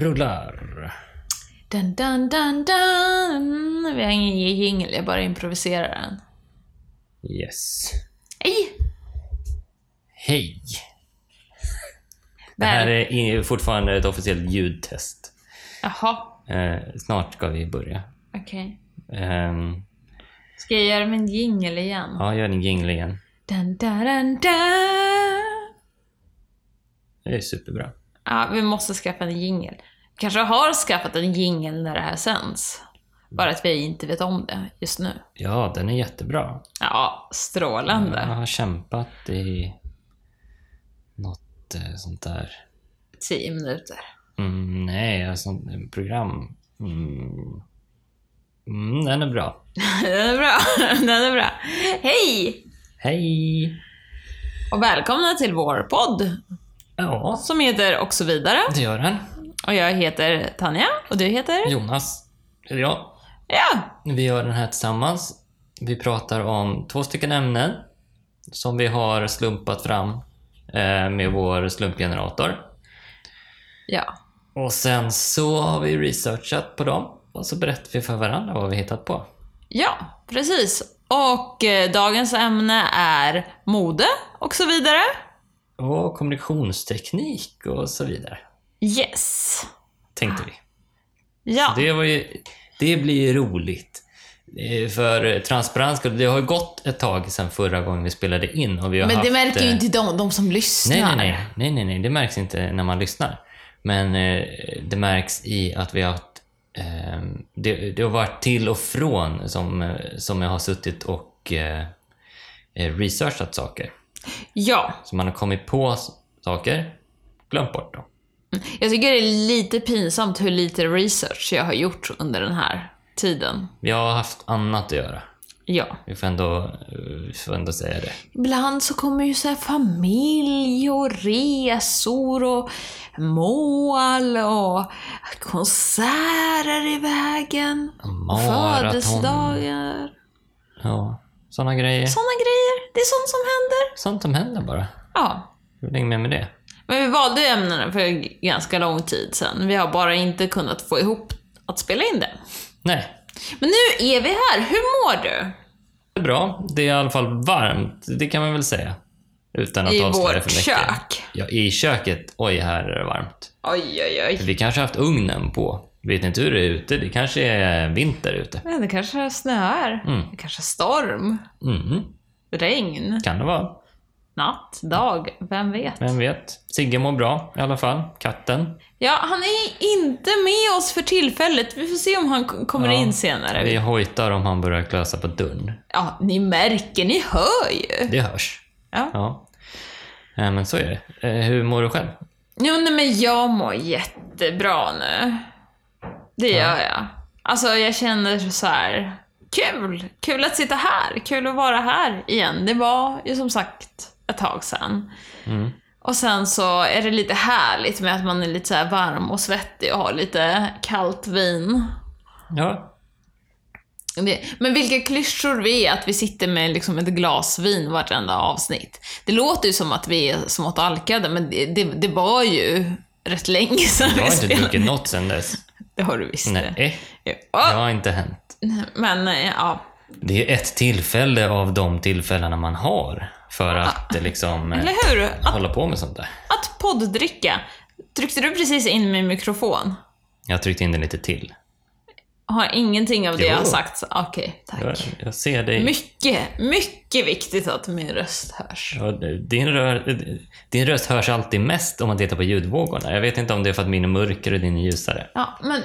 Rullar. Dun, dun, dun, dun. Vi har ingen jingel, jag bara improviserar den. Yes. Hej! Hej! Det här är fortfarande ett officiellt ljudtest. Jaha, Eh, snart ska vi börja. okej. Ehm, Ska jag göra min jingel igen? ja, gör din jingle igen. Dun, dun, dun, dun. Det är superbra. Ja, vi måste skaffa en jingel. Kanske har skaffat en jingel när det här sänds. Bara att vi inte vet om det just nu. Ja, den är jättebra. Ja, strålande. Jag har kämpat i något eh, sånt där. Tio minuter. Mm, nej, alltså program. Mm. Mm, den är bra. Den är bra. Den är bra. Hej! Hej! Och välkomna till vår podd Ja, som heter Och så vidare. det gör den. Och jag heter Tanja och du heter? Jonas, eller jag. Ja. Vi gör den här tillsammans. Vi pratar om två stycken ämnen som vi har slumpat fram eh, med vår slumpgenerator. Ja. Och sen så har vi researchat på dem och så berättar vi för varandra vad vi hittat på. Ja, precis. Och eh, dagens ämne är mode och så vidare. Och kommunikationsteknik och så vidare, Yes. tänkte vi. Ja. Det, var ju, det blir roligt. För transparens det har ju gått ett tag sedan förra gången vi spelade in och vi har Men det haft, märker ju eh, inte de, de som lyssnar. Nej, nej, nej, nej, nej, det märks inte när man lyssnar. Men eh, det märks i att vi har haft, eh, det, det har varit till och från som, eh, som jag har suttit och researchat saker. Ja. Så man har kommit på saker, glömt bort dem. Jag tycker det är lite pinsamt hur lite research jag har gjort under den här tiden. Vi har haft annat att göra. Ja. Vi får ändå, eh, vi får ändå säga det. Ibland så kommer ju så familj och resor och mål och konserter i vägen. Maraton. Födelsedagar. Ja, sådana grejer. Sådana grejer. Det är sånt som händer. Sånt som händer bara. Ja. Hur länge med med det? Men vi valde ämnena för ganska lång tid sedan. Vi har bara inte kunnat få ihop att spela in det. Nej, Men nu är vi här. Hur mår du? det är bra. Det är i alla fall varmt, det kan man väl säga. Utan att I avslöja vårt för mycket. kök. Ja, i köket. Oj, här är det varmt. Oj, oj, oj. Vi kanske har haft ugnen på. Vet inte hur det är ute. Det kanske är vinter ute. Men det kanske snöar. Mm. Det kanske är storm. Mhm, Regn. kan det vara. Natt. Dag. Vem vet? Vem vet? Sigge mår bra i alla fall. Katten. Ja, han är inte med oss för tillfället. Vi får se om han kommer Ja, in senare. Vi hojtar om han börjar klösa på dörren. Ja, ni märker. Ni hör ju. Det hörs. Ja. Ja. ja men så är det. Eh, hur mår du själv? Jo, nej, men jag mår jättebra nu. Det gör jag. Alltså, jag känner så här. Kul! Kul att sitta här. Kul att vara här igen. Det var ju som sagt ett tag sedan. Mm. Och sen så är det lite härligt med att man är lite så varm och svettig och har lite kallt vin. Ja. Det, men vilka klyschor vi är att vi sitter med liksom ett glas vin vartenda avsnitt. Det låter ju som att vi är smått alkade, men det, det, det var ju rätt länge sedan Jag har inte druckit något sen dess. Det har du visst. Nej, det har inte hänt. men eh, ja. Det är ett tillfälle av de tillfällena man har för att eh, liksom eh, Eller hur? Att, hålla på med sånt där. att podddricka. Tryckte du precis in min mikrofon? Jag tryckte in den lite till. Har ingenting av det Jo. jag har sagt. Okej, tack. Jag, jag ser dig. Mycket, mycket viktigt att min röst hörs. Ja, din, rö, din röst hörs alltid mest om man tittar på ljudvågorna. Jag vet inte om det är för att min är mörkare och din är ljusare. Ja, men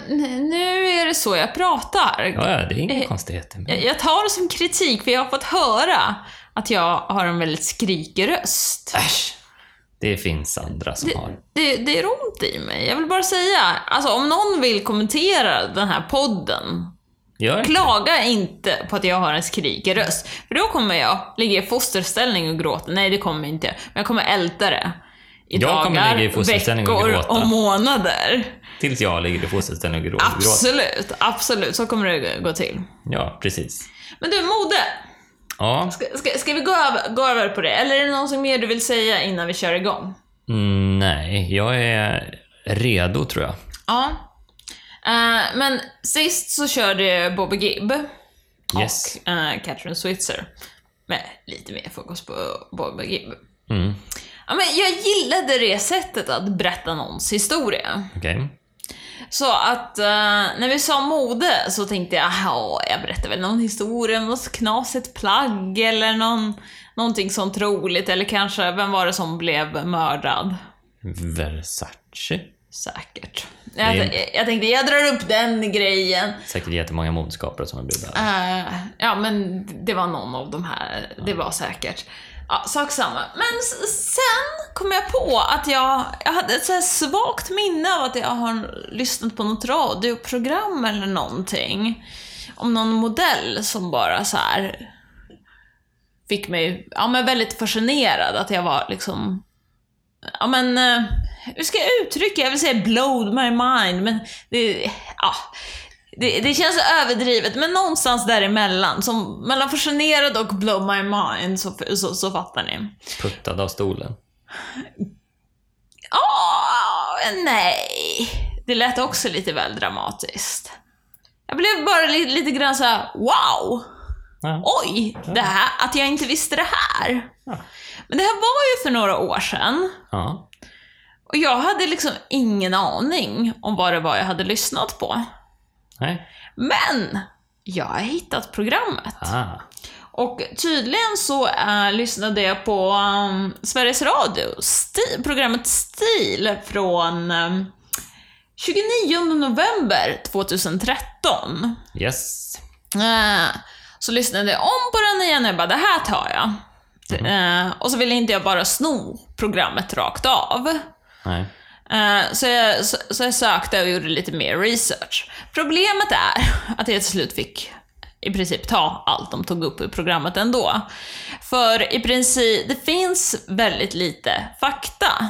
nu är det så jag pratar. Ja, ja, det är inga Eh, konstigheter. Jag jag tar det som kritik, för jag har fått höra att jag har en väldigt skrikig röst. Äsch! Det finns andra som Det, har. det, det är ont i mig. Jag vill bara säga, alltså om någon vill kommentera den här podden, Gör klaga inte på att jag har en skrikig röst. För då kommer jag ligga i fosterställning och gråta. Nej, det kommer jag inte. Men jag kommer älta det. I Jag kommer dagar, ligga i fosterställning och gråta. och månader. Tills jag ligger i fosterställning och grå- gråter. Absolut, absolut. Så kommer det gå till. Ja, precis. Men du, mode. Ja, Ska, ska, ska vi gå över, gå över på det? Eller är det någonting mer du vill säga innan vi kör igång? mm, nej, jag är redo tror jag. Ja. Eh, men sist så körde Bobby Gibb Yes. och uh, Catherine Switzer. Med lite mer fokus på Bobby Gibb. Mm. Ja, men jag gillade det sättet att berätta någons historia. Okej. Så att eh, när vi sa mode så tänkte jag, ja, jag berättar väl någon historia om något knasigt plagg eller någon, någonting sånt roligt. Eller kanske, vem var det som blev mördad? Versace. Säkert. Jag, jag, jag tänkte, jag drar upp den grejen. Säkert jättemånga modeskapare som har blivit. Eh, ja, men det var någon av de här. Det var säkert. Ja, sak samma. Men sen kom jag på att jag, jag hade ett så här svagt minne av att jag har lyssnat på något radioprogram eller någonting. Om någon modell som bara så här fick mig ja, men väldigt fascinerad. Att jag var liksom... Ja, men... Eh, hur ska jag uttrycka? Jag vill säga blowed my mind, men det... Ja, det, det känns överdrivet, men någonstans däremellan. Som, mellan fascinerad och blow my mind, så, så, så fattar ni. Puttad av stolen. Åh, nej. Det lät också lite väl dramatiskt. Jag blev bara lite, lite grann så här: wow! Ja. Oj, det här, att jag inte visste det här. Ja. Men det här var ju för några år sedan. ja. Och jag hade liksom ingen aning om vad det var jag hade lyssnat på. Nej. Men, jag har hittat programmet. Ah. Och tydligen så äh, lyssnade jag på um, Sveriges Radio, sti- programmet Stil från um, 29 november 2013. Yes. Äh, så lyssnade jag om på den igen och jag bara, det här tar jag. Äh, och så ville inte jag bara sno programmet rakt av. Nej. Eh, så jag, så, så jag sökte och gjorde lite mer research. Problemet är att jag till slut fick i princip ta allt de tog upp i programmet ändå. För i princip, det finns väldigt lite fakta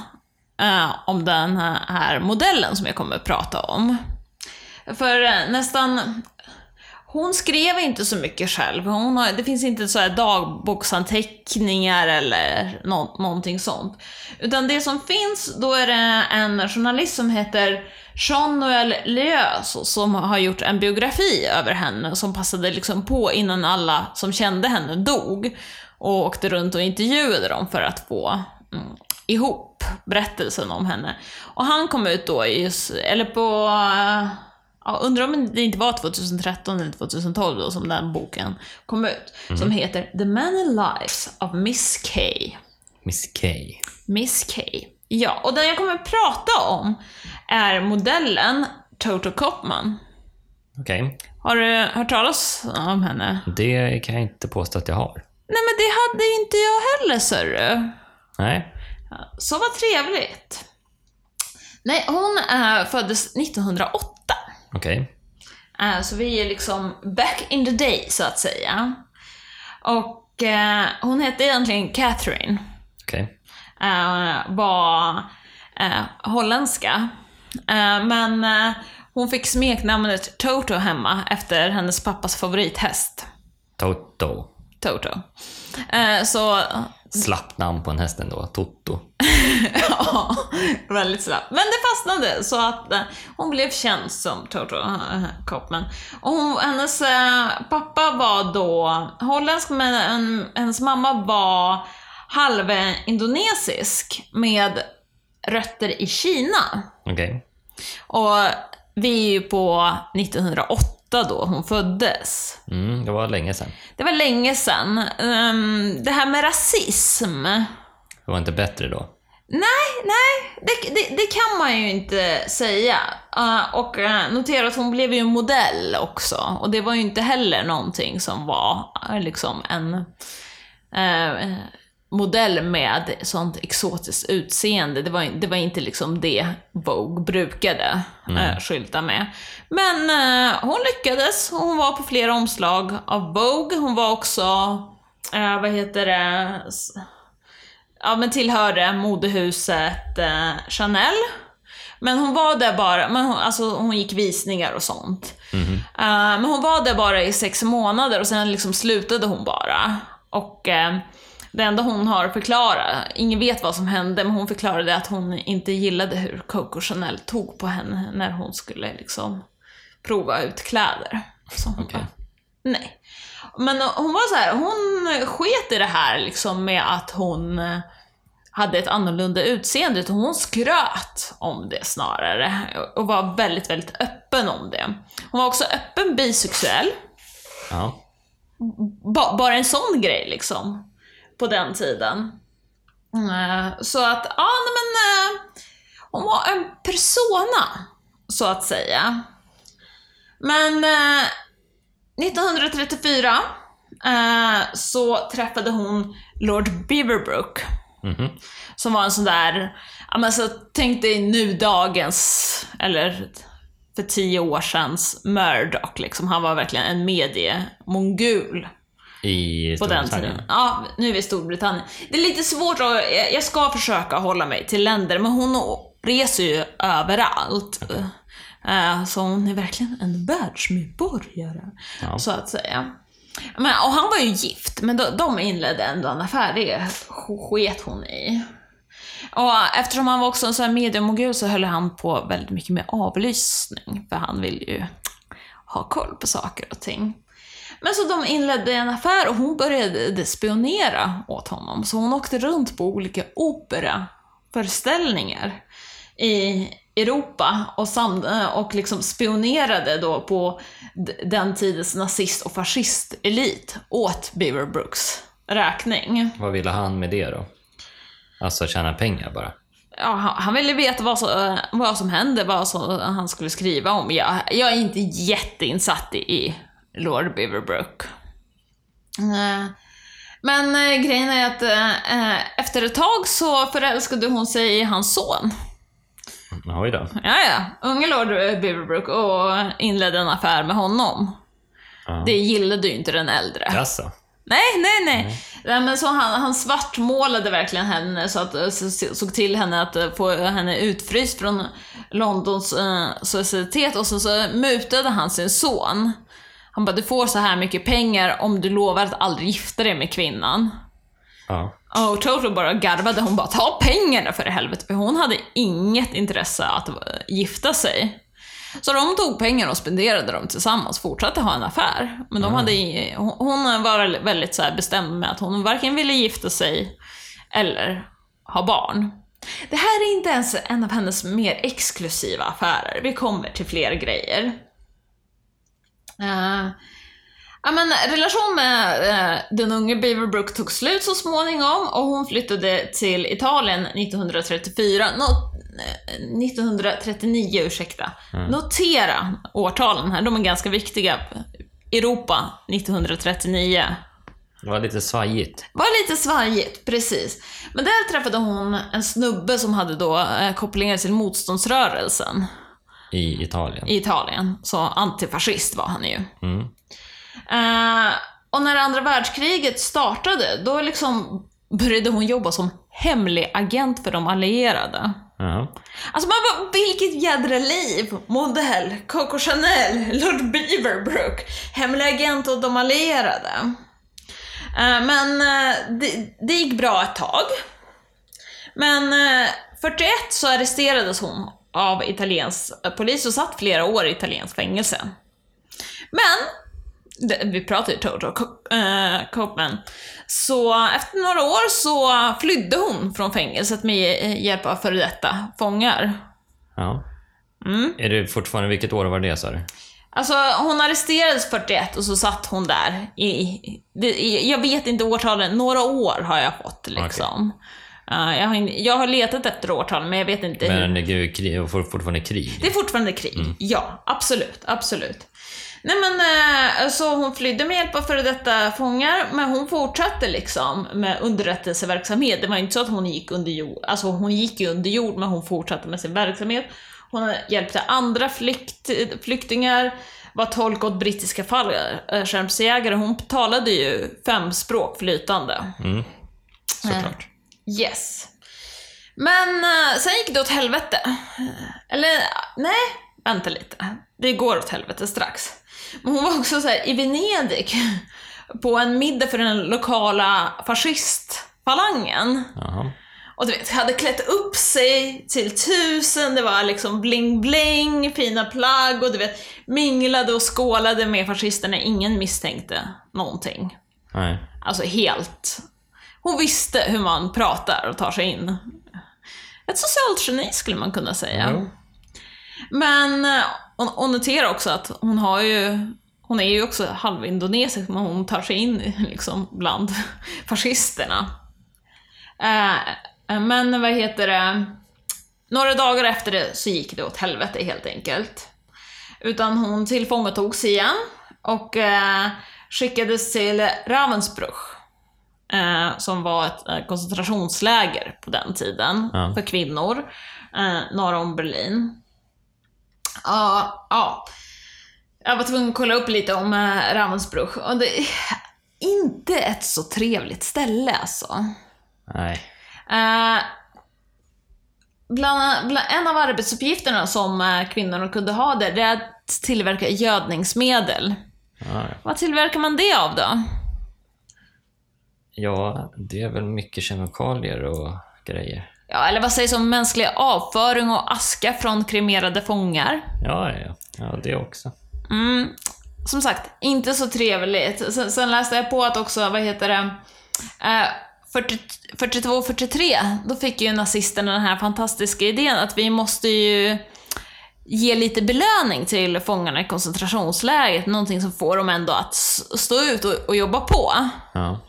eh, om den här modellen som jag kommer att prata om. För eh, nästan hon skrev inte så mycket själv. Hon har, det finns inte så här dagboksanteckningar eller nå, någonting sånt. Utan det som finns, då är det en journalist som heter Jean-Noël Liös som har gjort en biografi över henne som passade liksom på innan alla som kände henne dog. Och åkte runt och intervjuade dem för att få mm, ihop berättelsen om henne. Och han kom ut då i just, eller på Ja, undrar om det inte var 2013 eller 2012 då som den boken kom ut. Som heter The Many Lives of Miss K. Miss K. Miss K. Ja, och den jag kommer att prata om är modellen Toto Kopman. Okej. Har du hört talas om henne? Det kan jag inte påstå att jag har. Nej men det hade inte jag heller, ser Nej. Så vad trevligt. Nej, hon äh, föddes 1908. Okej. Eh, Så vi är liksom back in the day, så att säga. Och eh, hon hette egentligen Catherine. Okej. Eh, var holländska. Men hon fick smeknamnet Toto hemma efter hennes pappas favorithäst. Toto. Toto. Så Slappt namn på en häst ändå. Toto. ja, väldigt snabbt. Men det fastnade så att eh, hon blev känd som Toto eh, Kopman. Och hon, hennes eh, pappa var då holländsk, men en, hennes mamma var halvindonesisk med rötter i Kina. Okej. Och vi är ju på 1908 då hon föddes. Mm, det var länge sedan. Det var länge sedan. Ehm, det här med rasism, Det var inte bättre då. Nej, nej, det, det, det kan man ju inte säga. Uh, och uh, notera att hon blev ju modell också. Och det var ju inte heller någonting som var uh, liksom en uh, modell med sånt exotiskt utseende. Det var, det var inte liksom det Vogue brukade uh, skylta med. Men uh, hon lyckades. Hon var på flera omslag av Vogue. Hon var också, uh, vad heter det, ja, men tillhörde modehuset eh, Chanel. Men hon var där bara, men hon, alltså, hon gick visningar och sånt. Eh, men hon var där bara i sex månader och sen liksom slutade hon bara. Och Det enda hon har förklarat, ingen vet vad som hände, men hon förklarade att hon inte gillade hur Coco Chanel tog på henne när hon skulle liksom prova ut kläder. Så hon Okej. bara, nej. Men hon var så här, hon sket i det här liksom med att hon eh, hade ett annorlunda utseende, utan hon skröt om det snarare. Och var väldigt, väldigt öppen om det. Hon var också öppen bisexuell. Ja. Ba, bara en sån grej liksom. På den tiden. Eh, Så att, ja men eh, hon var en persona, så att säga. Men eh, 1934 eh, så träffade hon Lord Beaverbrook. Mhm. Som var en sån där, ja men så tänk dig nu dagens, eller för tio år sedans Murdoch liksom. Han var verkligen en mediemongul I på den tiden. Ja, nu är vi i Storbritannien. Det är lite svårt att, jag- ska försöka hålla mig till länder, men hon reser ju överallt. Eh, Så hon är verkligen en världsmedborgare, Ja. så att säga. Men, och han var ju gift, men de, de inledde ändå en affär, det sket hon i. Och eftersom han var också en sån här mediemogul så höll han på väldigt mycket med avlyssning, för han vill ju ha koll på saker och ting. Men så de inledde en affär och hon började spionera åt honom. Så hon åkte runt på olika operaföreställningar i Europa och, sam- och liksom spionerade då på den tidens nazist och fascistelit åt Beaverbrooks räkning. Vad ville han med det då? Alltså tjäna pengar bara? Ja, han ville veta vad som, vad som hände, vad som han skulle skriva om. Jag, jag är inte jätteinsatt i Lord Beaverbrook. Eh, Men eh, grejen är att eh, efter ett tag så förälskade hon sig i hans son. Oj då. Ja, ja. Unge Lord Beaverbrook och inledde en affär med honom. Ja. Det gillade ju inte den äldre. Jaså? Nej, nej, nej. nej men så han, han svartmålade verkligen henne, så att, så, så- såg till henne att få henne utfryst från Londons eh, societet och så, så mutade han sin son. Han bara, du får så här mycket pengar om du lovar att aldrig gifta dig med kvinnan. Ja. Och Toto bara garvade, hon bara, ta pengarna för i helvete, för hon hade inget intresse att eh, gifta sig. Så de tog pengar och spenderade dem tillsammans, fortsatte ha en affär. Men de hade, i- hon- var väl- väldigt så bestämd med att hon varken ville gifta sig eller ha barn. Det här är inte ens en av hennes mer exklusiva affärer. Vi kommer till fler grejer. Eh, Ja, men relation med eh, den unge Beaverbrook tog slut så småningom och hon flyttade till Italien 1934. No, eh, 1939, ursäkta. Notera årtalen här, de är ganska viktiga. Europa 1939. Det var lite svajigt. Var lite svajigt, precis. Men där träffade hon en snubbe som hade då eh, kopplingar till motståndsrörelsen I Italien. i Italien. Så antifascist var han ju. Mm. Eh, och när andra världskriget startade, då liksom började hon jobba som hemlig agent för de allierade. Ja. Alltså man bara, vilket jädra liv! Modell, Coco Chanel, Lord Beaverbrook, hemlig agent åt de allierade. Eh, men eh, det, det gick bra ett tag. Men eh, 41 så arresterades hon av italiensk polis och satt flera år i italienskt fängelse. Men det- vi pratar ju Toto eh, Copeman. Så efter några år så flydde hon från fängelset med hjälp av före detta fångar. ja. Mm. Är det fortfarande, vilket år var det sa du? Alltså hon arresterades 41 och så satt hon där i, i jag vet inte årtalen, några år har jag fått liksom. Eh, jag, har, jag har letat efter årtalen men jag vet inte hur. Men det är krig, fortfarande krig. Det är fortfarande krig. Ja, absolut, absolut. Nej men, eh, så hon flydde med hjälp av före detta fångar, men hon fortsatte liksom med underrättelseverksamhet. Det var inte så att hon gick under jord, alltså hon gick ju under jord, men hon fortsatte med sin verksamhet. Hon hjälpte andra flykt, flyktingar, var tolk åt brittiska fallskärmsjägare. Hon talade ju fem språk flytande. Mm. Såklart. Yes. Men eh, sen gick det åt helvete. Eller, nej, vänta lite. Det går åt helvete strax. Men hon var också så här i Venedig på en middag för den lokala fascistfalangen. Jaha. Och du vet, hade klätt upp sig till tusen, det var liksom bling-bling, fina plagg och du vet, minglade och skålade med fascisterna. Ingen misstänkte någonting. Nej. Alltså helt. Hon visste hur man pratar och tar sig in. Ett socialt geni skulle man kunna säga. Jo. Men, eh, och, och notera också att hon har ju, hon är ju också halvindonesisk, men hon tar sig in liksom bland fascisterna. Eh, eh, men vad heter det, några dagar efter det så gick det åt helvete helt enkelt. Utan hon tillfångatogs igen och eh, skickades till Ravensbrück. Eh, som var ett eh, koncentrationsläger på den tiden Ja. för kvinnor, eh, norr om Berlin. Ja, ja. Jag var tvungen att kolla upp lite om eh, Ravensbrück och det är inte ett så trevligt ställe alltså. Nej. Eh, bland, bland, en av arbetsuppgifterna som eh, kvinnorna kunde ha där, det är att tillverka gödningsmedel. Ja, ja. Vad tillverkar man det av då? Ja, det är väl mycket kemikalier och grejer. Ja, eller vad sägs om mänsklig avföring och aska från kremerade fångar? Ja, ja, ja. Det också. Mm, som sagt, inte så trevligt. Sen, sen läste jag på att också, vad heter det, eh, 40 42-43, då fick ju nazisterna den här fantastiska idén att vi måste ju ge lite belöning till fångarna i koncentrationslägret, någonting som får dem ändå att stå ut och, och jobba på. Ja.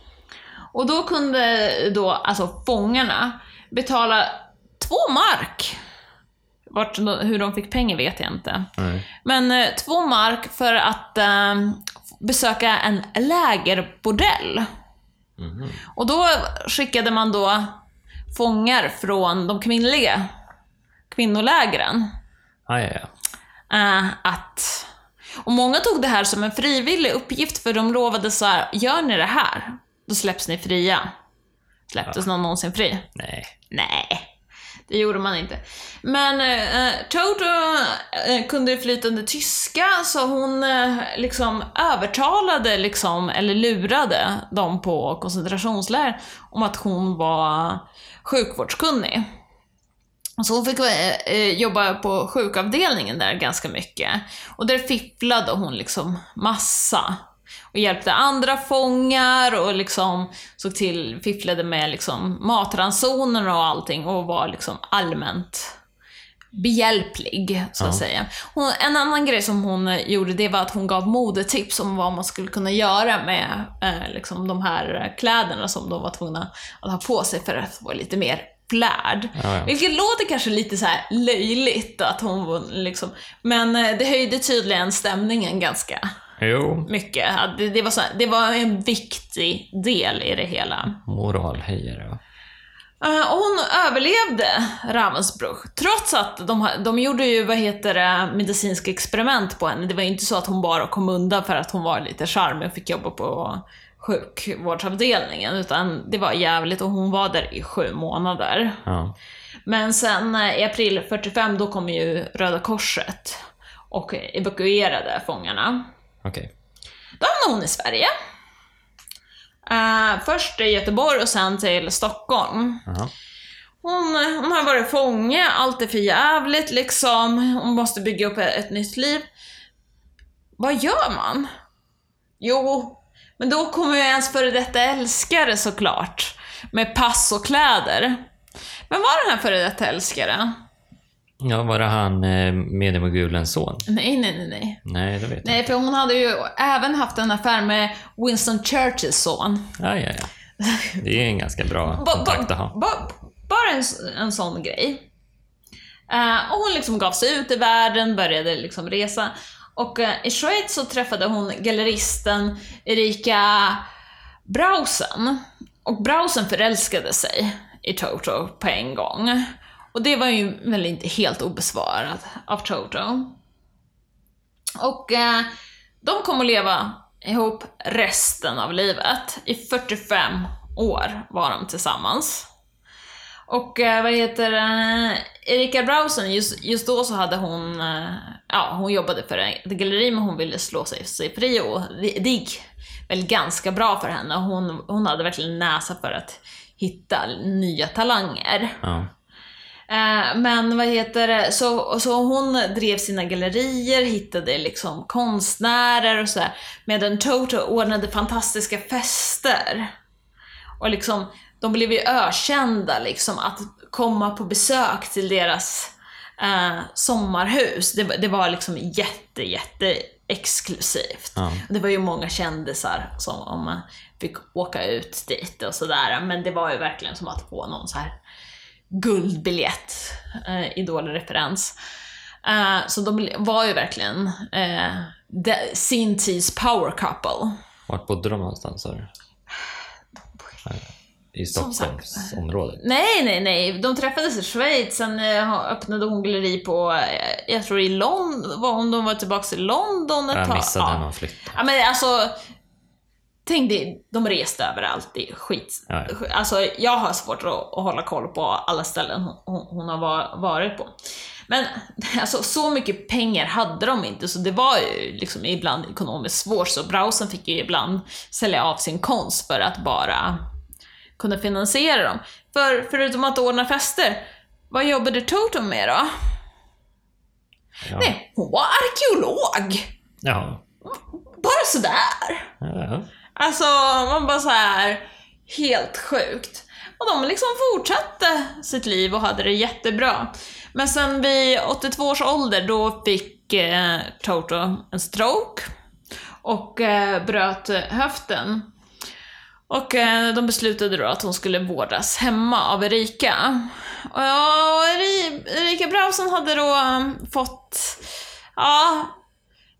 Och då kunde då, alltså fångarna, betala två mark. Vart, hur de fick pengar vet jag inte. Nej. Men eh, två mark för att eh, besöka en lägerbordell. Mhm. Och då skickade man då fångar från de kvinnliga kvinnolägren. Ja, ja, ja. Eh, att... Och många tog det här som en frivillig uppgift för de lovade så här: gör ni det här, då släpps ni fria. Släpptes någon någonsin fri? Nej. Nej, det gjorde man inte. Men eh, Toto eh, kunde flytande tyska, så hon eh, liksom övertalade, liksom, eller lurade dem på koncentrationsläger om att hon var sjukvårdskunnig. Så hon fick eh, eh, jobba på sjukavdelningen där ganska mycket. Och där fifflade hon liksom massa. Och hjälpte andra fångar och liksom såg till, fifflade med liksom matransoner och allting och var liksom allmänt behjälplig, så att Ja. säga. Hon, en annan grej som hon gjorde, det var att hon gav modetips om vad man skulle kunna göra med eh, liksom de här kläderna som de var tvungna att ha på sig för att vara lite mer flärd. Ja, ja. Vilket låter kanske lite så här löjligt att hon liksom, men eh, det höjde tydligen stämningen ganska Jo. mycket. Det, det, var så, det var en viktig del i det hela. Moralhöjare, ja. Och hon överlevde Ravensbrück, trots att de, de gjorde ju, vad heter det, medicinska experiment på henne. Det var ju inte så att hon bara kom undan för att hon var lite charmig och fick jobba på sjukvårdsavdelningen, utan det var jävligt och hon var där i sju månader. Ja. Men sen eh, i april 45, då kom ju Röda Korset och evakuerade fångarna. Okej. Då hamnade hon i Sverige. Eh, först i Göteborg och sen till Stockholm. Jaha. Hon, hon har varit fånge, allt är för jävligt liksom. Hon måste bygga upp ett, ett nytt liv. Vad gör man? Jo, men då kommer ju ens före detta älskare såklart. Med pass och kläder. Men var den här före detta älskare? Ja, var det han eh, mediemogulens son? Nej, nej, nej, nej. Nej, det vet jag Nej, för hon hade ju även haft en affär med Winston Churchills son. Ja, ja, ja. Det är en ganska bra kontakt att ha. ba- bara en, en sån grej. Eh, och hon liksom gav sig ut i världen, började liksom resa. Och eh, i Schweiz så träffade hon galleristen Erika Brausen. Och Brausen förälskade sig i Toto på en gång. Och det var ju väl inte helt obesvarat av Toto. Och eh, de kom att leva ihop resten av livet. I 45 år var de tillsammans. Och eh, vad heter det? Erika Brausen, just, just då så hade hon, eh, ja hon jobbade för ett galleri men hon ville slå sig, sig fri och det, det gick väl ganska bra för henne. Hon, hon hade verkligen näsa för att hitta nya talanger. Ja. Eh, Men vad heter det, så, så hon drev sina gallerier, hittade liksom konstnärer och sådär. Medan Toto ordnade fantastiska fester. Och liksom, de blev ju ökända liksom att komma på besök till deras eh, sommarhus. Det, var- det var liksom jätte, jätte exklusivt. Ja. Det var ju många kändisar som om man fick åka ut dit och sådär. Men det var ju verkligen som att få någon så här guldbiljett, eh, idolreferens. Eh, så de var ju verkligen eh, de- sin tids power couple. Vart bodde de någonstans? du? I. Stockholmsområdet? Nej, nej, nej. De träffades i Schweiz, sen eh, öppnade hon galleri på, eh, jag tror i London, var hon, de var tillbaka i London ett Jag tag. missade Ja. när man flyttade. Ja men alltså, tänk dig, de reste överallt, det är skit. Ja, ja. Alltså jag har svårt att, att hålla koll på alla ställen hon, hon, har va- varit på. Men alltså, så mycket pengar hade de inte, så det var ju liksom ibland ekonomiskt svårt, så Brausen fick ju ibland sälja av sin konst för att bara kunna finansiera dem. För förutom att ordna fester, vad jobbade Totem med då? Ja. Nej, hon var arkeolog! Ja. Bara sådär! Ja. Alltså, man bara så här helt sjukt. Och de liksom fortsatte sitt liv och hade det jättebra. Men sen vid 82 års ålder, då fick eh, Toto en stroke och eh, bröt höften. Och eh, de beslutade då att hon skulle vårdas hemma av Erika. Och och Erika Brausen hade då fått, ja,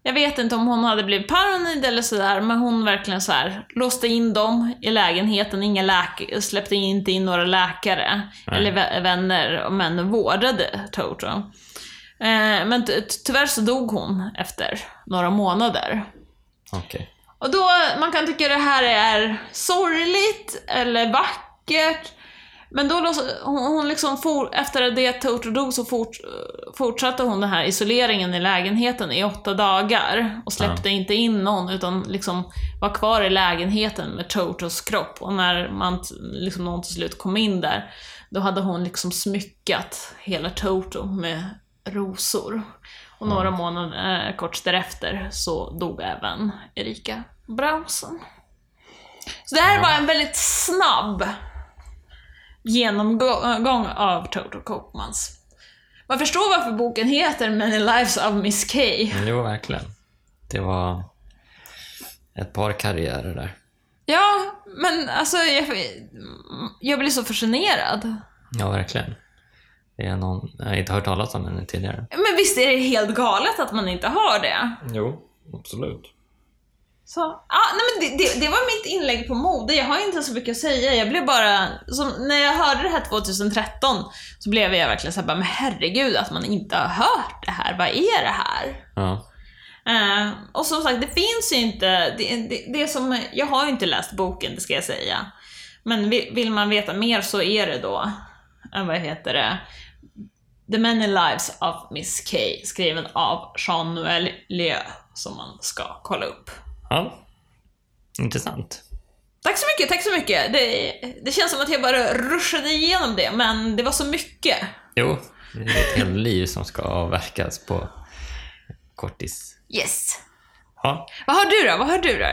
jag vet inte om hon hade blivit paranoid eller sådär, men hon verkligen så här låste in dem i lägenheten, inga läk- släppte inte in några läkare Nej. eller vä- vänner, men vårdade Toto. Eh, men ty- tyvärr så dog hon efter några månader. Okej. Och då, man kan tycka det här är sorgligt eller vackert. Men då, hon, hon liksom for, efter det Toto dog så fort, fortsatte hon den här isoleringen i lägenheten i åtta dagar. Och släppte inte in någon, utan liksom var kvar i lägenheten med Totos kropp. Och när man, liksom någon till slut kom in där, då hade hon liksom smyckat hela Toto med rosor. Och några månader eh, kort därefter så dog även Erika Brausen. Så det här var en väldigt snabb genomgång av Toto Kopmans. Man förstår varför boken heter Many Lives of Miss K. Mm, Jo, verkligen. Det var ett par karriärer där. Ja, men alltså jag, jag blir så fascinerad. Ja, verkligen. Det är någon, jag har inte hört talas om henne tidigare. Men visst är det helt galet att man inte har det? Jo, absolut. Så, ja, nej men det, det, det var mitt inlägg på mode. Jag har inte så mycket att säga. Jag blev bara, som, när jag hörde det här 2013 så blev jag verkligen såhär, men herregud att man inte har hört det här. Vad är det här? Ja. Eh, och som sagt, det finns ju inte, det, det, det som, jag har ju inte läst boken, det ska jag säga. Men vill, vill man veta mer så är det då, eh, vad heter det, The Many Lives of Miss K, skriven av Jean-Noël Lieu, som man ska kolla upp. Ja. Intressant. Tack så mycket, tack så mycket. Det, det känns som att jag bara ruschade igenom det, men det var så mycket. Jo, det är ett helt liv som ska avverkas på kortis. Yes. Ja. Vad har du då? Vad har du då?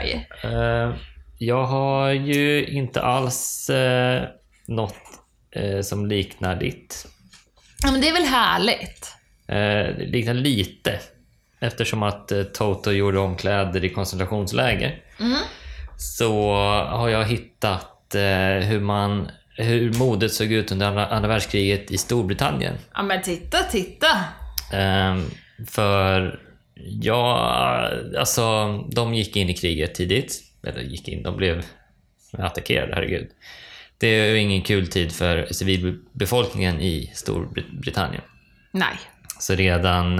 Eh, jag har ju inte alls uh, något eh, som liknar ditt. Ja, men det är väl härligt? Eh, det liknar lite eftersom att eh, Toto gjorde om kläder i koncentrationsläger. Mm. Så har jag hittat eh, hur, man, hur modet såg ut under andra, världskriget i Storbritannien. Ja, men titta, titta. Ehm, för ja, alltså de gick in i kriget tidigt. Eller gick in, de blev attackerade, herregud. Det är ju ingen kul tid för civilbefolkningen i Storbritannien. Nej. Så redan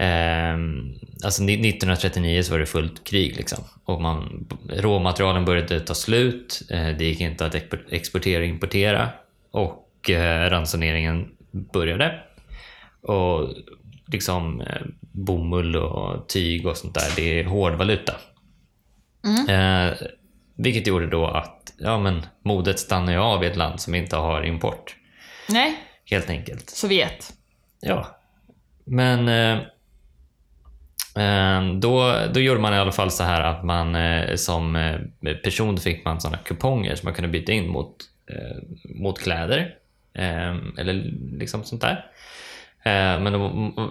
eh, alltså ni- 1939 så var det fullt krig liksom. Och man, råmaterialen började ta slut. Eh, det gick inte att expo- exportera och importera. Och eh, ransoneringen började. Och liksom eh, bomull och tyg och sånt där, det är hårdvaluta. Eh, vilket gjorde då att ja, men, modet stannar ju av i ett land som inte har import. Nej, Helt enkelt. Sovjet. Ja. Men eh, Ehm, då, då gjorde man i alla fall så här att man eh, som eh, person fick man sådana kuponger som man kunde byta in mot, eh, mot kläder. Ehm, eller liksom sånt där. Ehm, men då,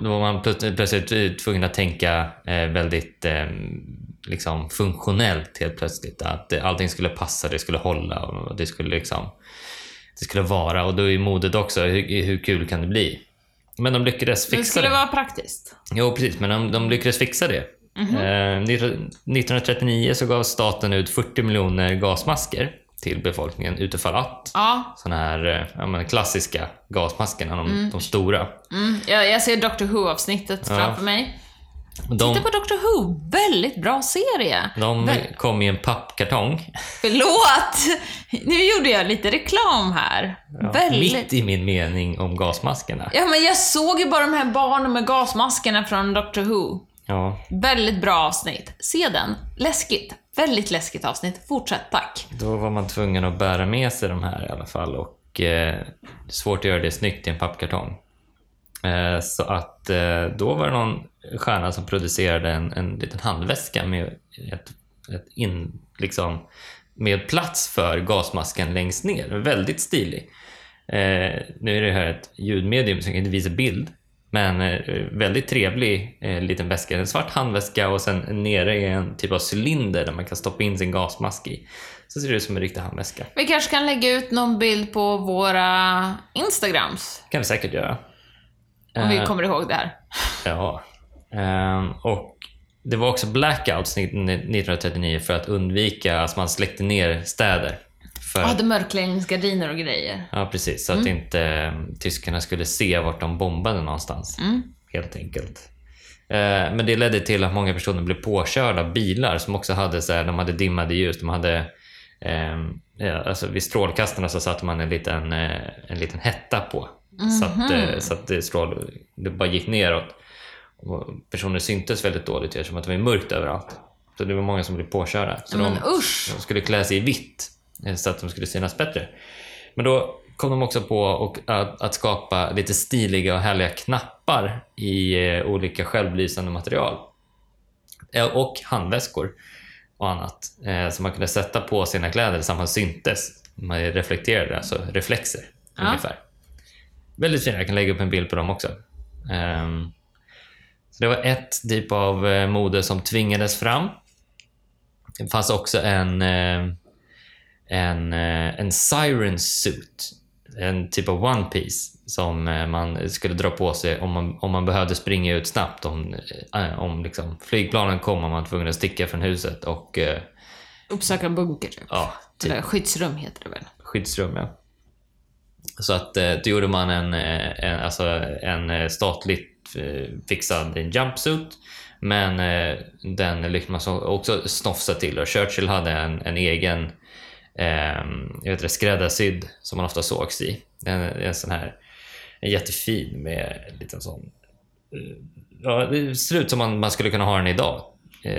då var man plötsligt, tvungen att tänka väldigt liksom funktionellt helt plötsligt. Att allting skulle passa, det skulle hålla och det skulle liksom det skulle vara. Och då är modet också, hur, hur kul kan det bli? Men de lyckades Det fixa skulle det. vara praktiskt. Jo, precis, men de, de lyckades fixa det. Eh, 1939 så gav staten ut 40 miljoner gasmasker till befolkningen utifall att. Ja, Såna här eh, ja, men klassiska gasmaskerna, de, de stora. mm, jag, jag ser Doctor Who-avsnittet Ja. framför mig. De, Titta på Doctor Who, väldigt bra serie. de Väl- kom i en pappkartong. Förlåt! Nu gjorde jag lite reklam här. Ja, väldigt... Mitt i min mening om gasmaskerna. Ja, men jag såg ju bara de här barnen med gasmaskerna från Doctor Who. Ja, Väldigt bra avsnitt. Se den. Läskigt. Väldigt läskigt avsnitt. Fortsätt, tack. Då var man tvungen att bära med sig de här i alla fall och eh, svårt att göra det snyggt i en pappkartong. Eh, så att eh, då var det någon stjärna som producerade en, en liten handväska med, ett, ett in, liksom, med plats för gasmasken längst ner. Väldigt stilig. Eh, nu är det här ett ljudmedium så jag kan inte visa bild. Men väldigt trevlig liten väska. En svart handväska och sen nere är en typ av cylinder där man kan stoppa in sin gasmask i. Så ser det ut som en riktig handväska. Vi kanske kan lägga ut någon bild på våra Instagrams. kan vi säkert göra. Om vi Eh, kommer ihåg det här. Ja. Ehm, och det var också blackouts 1939 för att undvika att man släckte ner städer. För, hade mörkläggningsgardiner och grejer. Ja, precis. Så att inte eh, tyskarna skulle se vart de bombade någonstans. Mm. Helt enkelt. Eh, men det ledde till att många personer blev påkörda av bilar som också hade, så här, de hade dimmade ljus. De hade, ehm, ja, alltså vid strålkastarna så satte man en liten, eh, en liten hetta på. Så att, eh, så att det, strål, det bara gick neråt. Och personer syntes väldigt dåligt eftersom att det var mörkt överallt. Så det var många som blev påkörda. Så Men de, usch! de skulle klä sig i vitt eh, så att de skulle synas bättre. Men då kom de också på och, att, att skapa lite stiliga och härliga knappar i eh, olika självlysande material. Eh, och handväskor och annat eh, som man kunde sätta på sina kläder så att man syntes. Man reflekterade, alltså reflexer Ja. ungefär. Väldigt fina, jag kan lägga upp en bild på dem också. Ehm, så det var ett typ av eh, mode som tvingades fram. Det fanns också en, eh, en, eh, en siren suit, en typ av one piece som man skulle dra på sig om man, om man behövde springa ut snabbt. Om, om liksom flygplanen kom och man var tvungen att sticka från huset och Uppsöka bunker, typ. ja, typ Eller skyddsrum heter det väl? skyddsrum. Ja. Så att eh, då gjorde man en, eh, en, alltså en eh, statligt fixad jumpsuit men den lyckades man så- också snofsa till och Churchill hade en, en egen eh, jag vet inte, skräddarsydd som man ofta sågs i. En, en sån här en jättefin med en liten sån Ja, det ser ut som man, man skulle kunna ha den idag.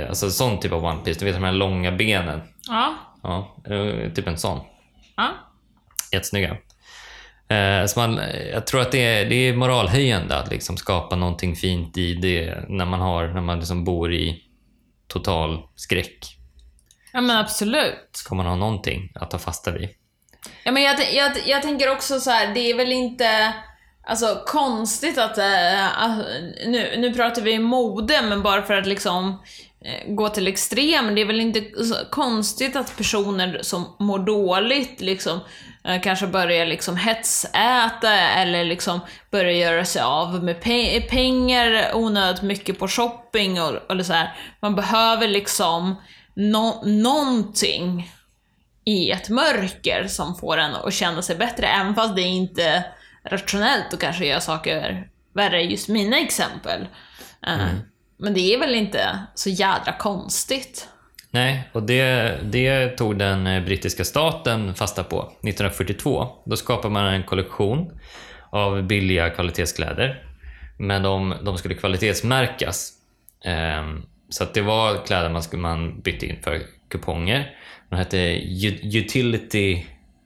Alltså sån typ av one piece, du vet de här långa benen. Ja. Ja, typ en sån. Ja. Jättesnygga. Eh, så man, jag tror att det är, det är moralhöjande att liksom skapa någonting fint i det när man, har, när man liksom bor i total skräck. Ja men absolut. Ska man ha någonting att ta fasta vid. Ja, men jag, jag, jag tänker också så här, det är väl inte alltså, konstigt att... Äh, nu, nu pratar vi mode, men bara för att liksom eh, gå till extrem. Det är väl inte konstigt att personer som mår dåligt liksom eh, kanske börjar liksom hetsäta eller liksom börjar göra sig av med pe- pengar onödigt mycket på shopping och, eller så här. Man behöver liksom nå någonting i ett mörker som får en att känna sig bättre, även fast det är inte rationellt att kanske göra saker värre i just mina exempel. Eh, Men det är väl inte så jädra konstigt. Nej, och det, det tog den eh, brittiska staten fasta på 1942. Då skapade man en kollektion av billiga kvalitetskläder. Men de, de skulle kvalitetsmärkas. Ehm, så att det var kläder man, skulle, man bytte in för kuponger. De hette Utility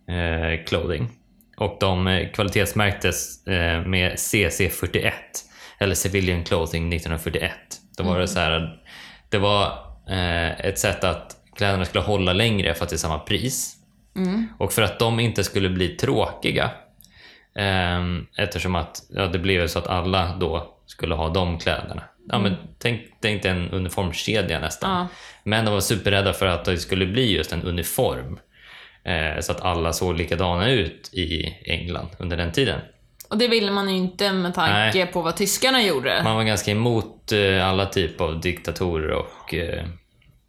eh, Clothing. Och de eh, kvalitetsmärktes eh, med CC41, eller Civilian Clothing 1941. Då var det så här, det var ett sätt att kläderna skulle hålla längre för att det är samma pris. Och för att de inte skulle bli tråkiga. ehm, eftersom att ja, det blev så att alla då skulle ha de kläderna. Ja, men tänk, tänk dig en uniformskedja nästan. Ja. Men de var superrädda för att det skulle bli just en uniform. Eh, så att alla såg likadana ut i England under den tiden. Och det ville man ju inte med tanke på vad tyskarna gjorde. Man var ganska emot eh, alla typer av diktatorer och eh,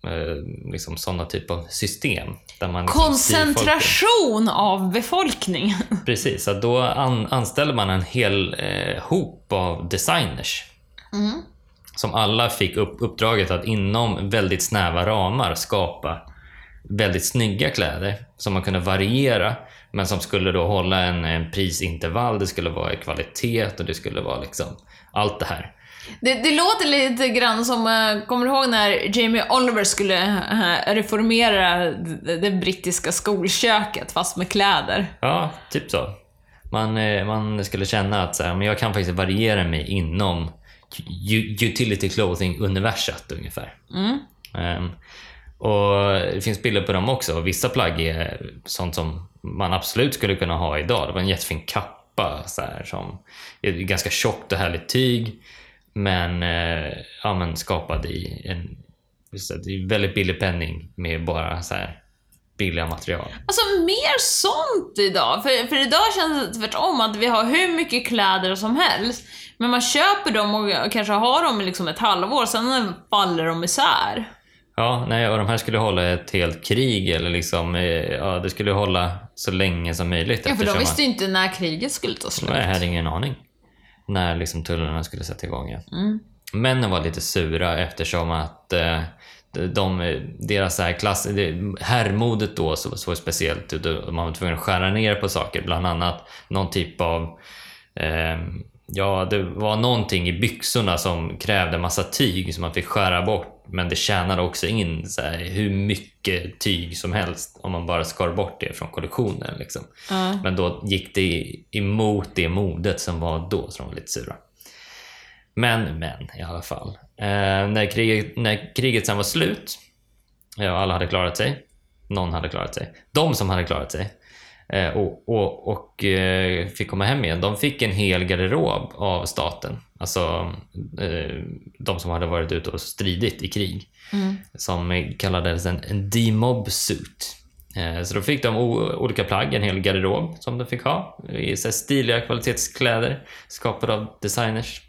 eh, liksom sådana typer av system. Där man liksom. Koncentration av befolkningen. Precis, så då an, anställde man en hel eh, hop av designers. Som alla fick upp, uppdraget att inom väldigt snäva ramar skapa väldigt snygga kläder som man kunde variera men som skulle då hålla en, en prisintervall, det skulle vara i kvalitet och det skulle vara liksom allt det här. Det, det låter lite grann som, eh, kommer du ihåg när Jamie Oliver skulle eh, reformera det, brittiska skolköket fast med kläder? Ja, typ så. Man, eh, man skulle känna att så här, men jag kan faktiskt variera mig inom utility clothing-universat ungefär. Ehm, och Det finns bilder på dem också. och Vissa plagg är sånt som man absolut skulle kunna ha idag. Det var en jättefin kappa så här, som är ganska tjockt och härligt tyg. Men, eh, ja, men skapad i en det, det är väldigt billig penning med bara så här billiga material. Alltså mer sånt idag. För, för idag känns det tvärtom att vi har hur mycket kläder som helst. Men man köper dem och kanske har dem i liksom ett halvår, sen faller de isär. Ja, nej, och de här skulle hålla ett helt krig eller liksom, eh, ja, det skulle hålla så länge som möjligt. Ja, för de visste ju inte när kriget skulle ta slut. Nej, jag hade ingen aning. När liksom tullarna skulle sätta igång igen. Mm. Männen var lite sura eftersom att eh, de, deras så här klass, det- herrmodet då så, så speciellt man var tvungen att skära ner på saker. Bland annat någon typ av eh, Ja, det var någonting i byxorna som krävde massa tyg som man fick skära bort. Men det tjänade också in så här, hur mycket tyg som helst om man bara skar bort det från kollektionen. Liksom. Ja. Men då gick det emot det modet som var då, så de var lite sura. Men, men i alla fall. Eh, när, kriget, när kriget sen var slut, ja, alla hade klarat sig. Någon hade klarat sig. De som hade klarat sig och, och, och eh, fick komma hem igen, de fick en hel garderob av staten. Alltså eh, de som hade varit ute och stridit i krig. Som kallades en, en demob suit. Eh, Så då fick de olika plagg, en hel garderob som de fick ha. I så stiliga kvalitetskläder skapade av designers.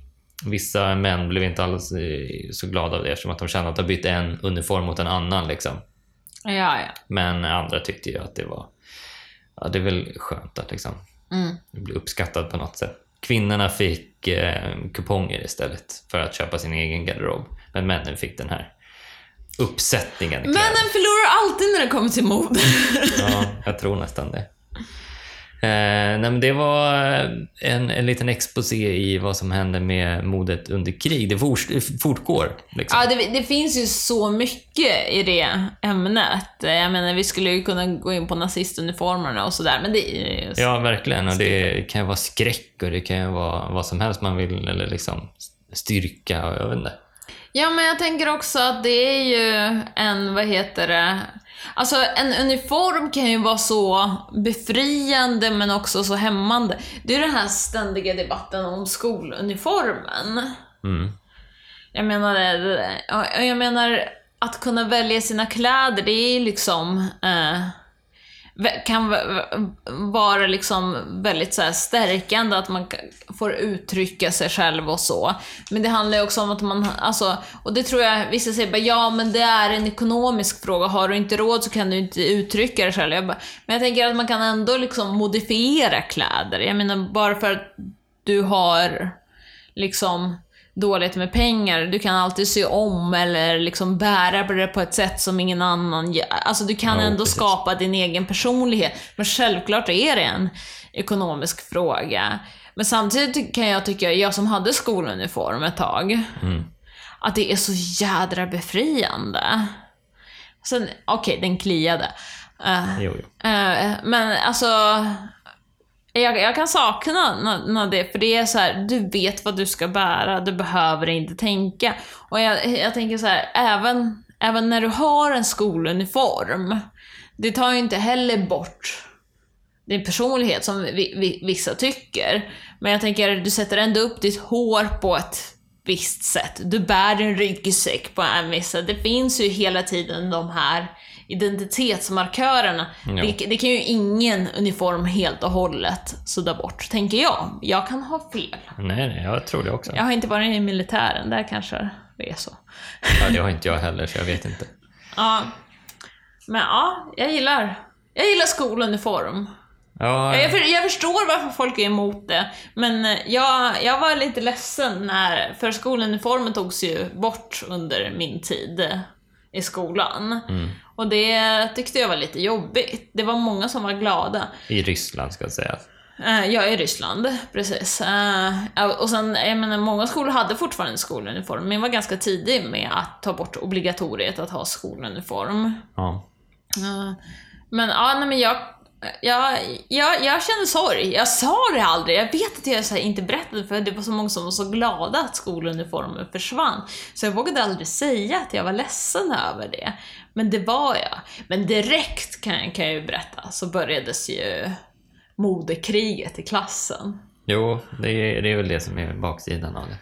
Vissa män blev inte alls eh, så glada av det eftersom att de kände att de bytte en uniform mot en annan. Liksom. Ja, ja. Men andra tyckte ju att det var ja, det är väl skönt att liksom, Mm. det blir uppskattat på något sätt. Kvinnorna fick eh, kuponger istället för att köpa sin egen garderob. Men männen fick den här uppsättningen. Männen förlorar alltid när det kommer till mode. Ja, jag tror nästan det. Eh, det var en, en liten exposé i vad som hände med modet under krig. Det fort, fortgår. Liksom. Ja, det, det finns ju så mycket i det ämnet. Jag menar, vi skulle ju kunna gå in på nazistuniformerna och sådär, men det är ju... Ja, verkligen. Och det kan ju vara skräck och det kan ju vara vad som helst man vill, eller liksom styrka och jag vet inte. Ja, men jag tänker också att det är ju en, vad heter det, alltså en uniform kan ju vara så befriande men också så hämmande. Det är den här ständiga debatten om skoluniformen. Mm. Jag menar, jag menar att kunna välja sina kläder, det är liksom eh, kan vara liksom väldigt så här stärkande, att man får uttrycka sig själv och så. Men det handlar ju också om att man, alltså, och det tror jag vissa säger bara, ja men det är en ekonomisk fråga, har du inte råd så kan du inte uttrycka dig själv. Jag bara, men jag tänker att man kan ändå liksom modifiera kläder. Jag menar bara för att du har liksom dåligt med pengar. Du kan alltid se om eller liksom bära på det på ett sätt som ingen annan gör. Alltså du kan Ja, ändå precis. skapa din egen personlighet. Men självklart är det en ekonomisk fråga. Men samtidigt kan jag tycka, jag som hade skoluniform ett tag, Mm. att det är så jädra befriande. Sen, okej, den kliade. Eh, Jo, jo. Eh, men alltså, jag, jag kan sakna na- na det, för det är så här, du vet vad du ska bära, du behöver inte tänka. Och jag, jag tänker så här, även, även när du har en skoluniform, det tar ju inte heller bort din personlighet som vi, vi, vissa tycker. Men jag tänker, du sätter ändå upp ditt hår på ett visst sätt. Du bär din ryggsäck på en viss sätt. Det finns ju hela tiden de här identitetsmarkörerna. Ja. Det, det kan ju ingen uniform helt och hållet sudda bort, tänker jag. Jag kan ha fel. Nej, nej, jag tror det också. Jag har inte varit i militären, där kanske det är så. Ja, det har inte jag heller, så jag vet inte. Ja. Men ja, jag gillar, jag gillar skoluniform. Ja, Jag, för, jag förstår varför folk är emot det, men eh, jag, jag var lite ledsen när, för skoluniformen togs ju bort under min tid i skolan. Mm. Och det tyckte jag var lite jobbigt. Det var många som var glada. i Ryssland ska jag säga. Eh, är i Ryssland, precis. Eh, Och sen, jag menar, många skolor hade fortfarande skoluniform, men jag var ganska tidig med att ta bort obligatoriet att ha skoluniform. Ja. Ja. Men ja, nej men jag, jag, jag, jag kände sorg. Jag sa det aldrig. Jag vet att jag så inte berättade för det var så många som var så glada att skoluniformen försvann. Så jag vågade aldrig säga att jag var ledsen över det. Men det var jag. Men direkt kan, kan jag ju berätta så börjades ju modekriget i klassen. Jo, det är, det är väl det som är baksidan av det.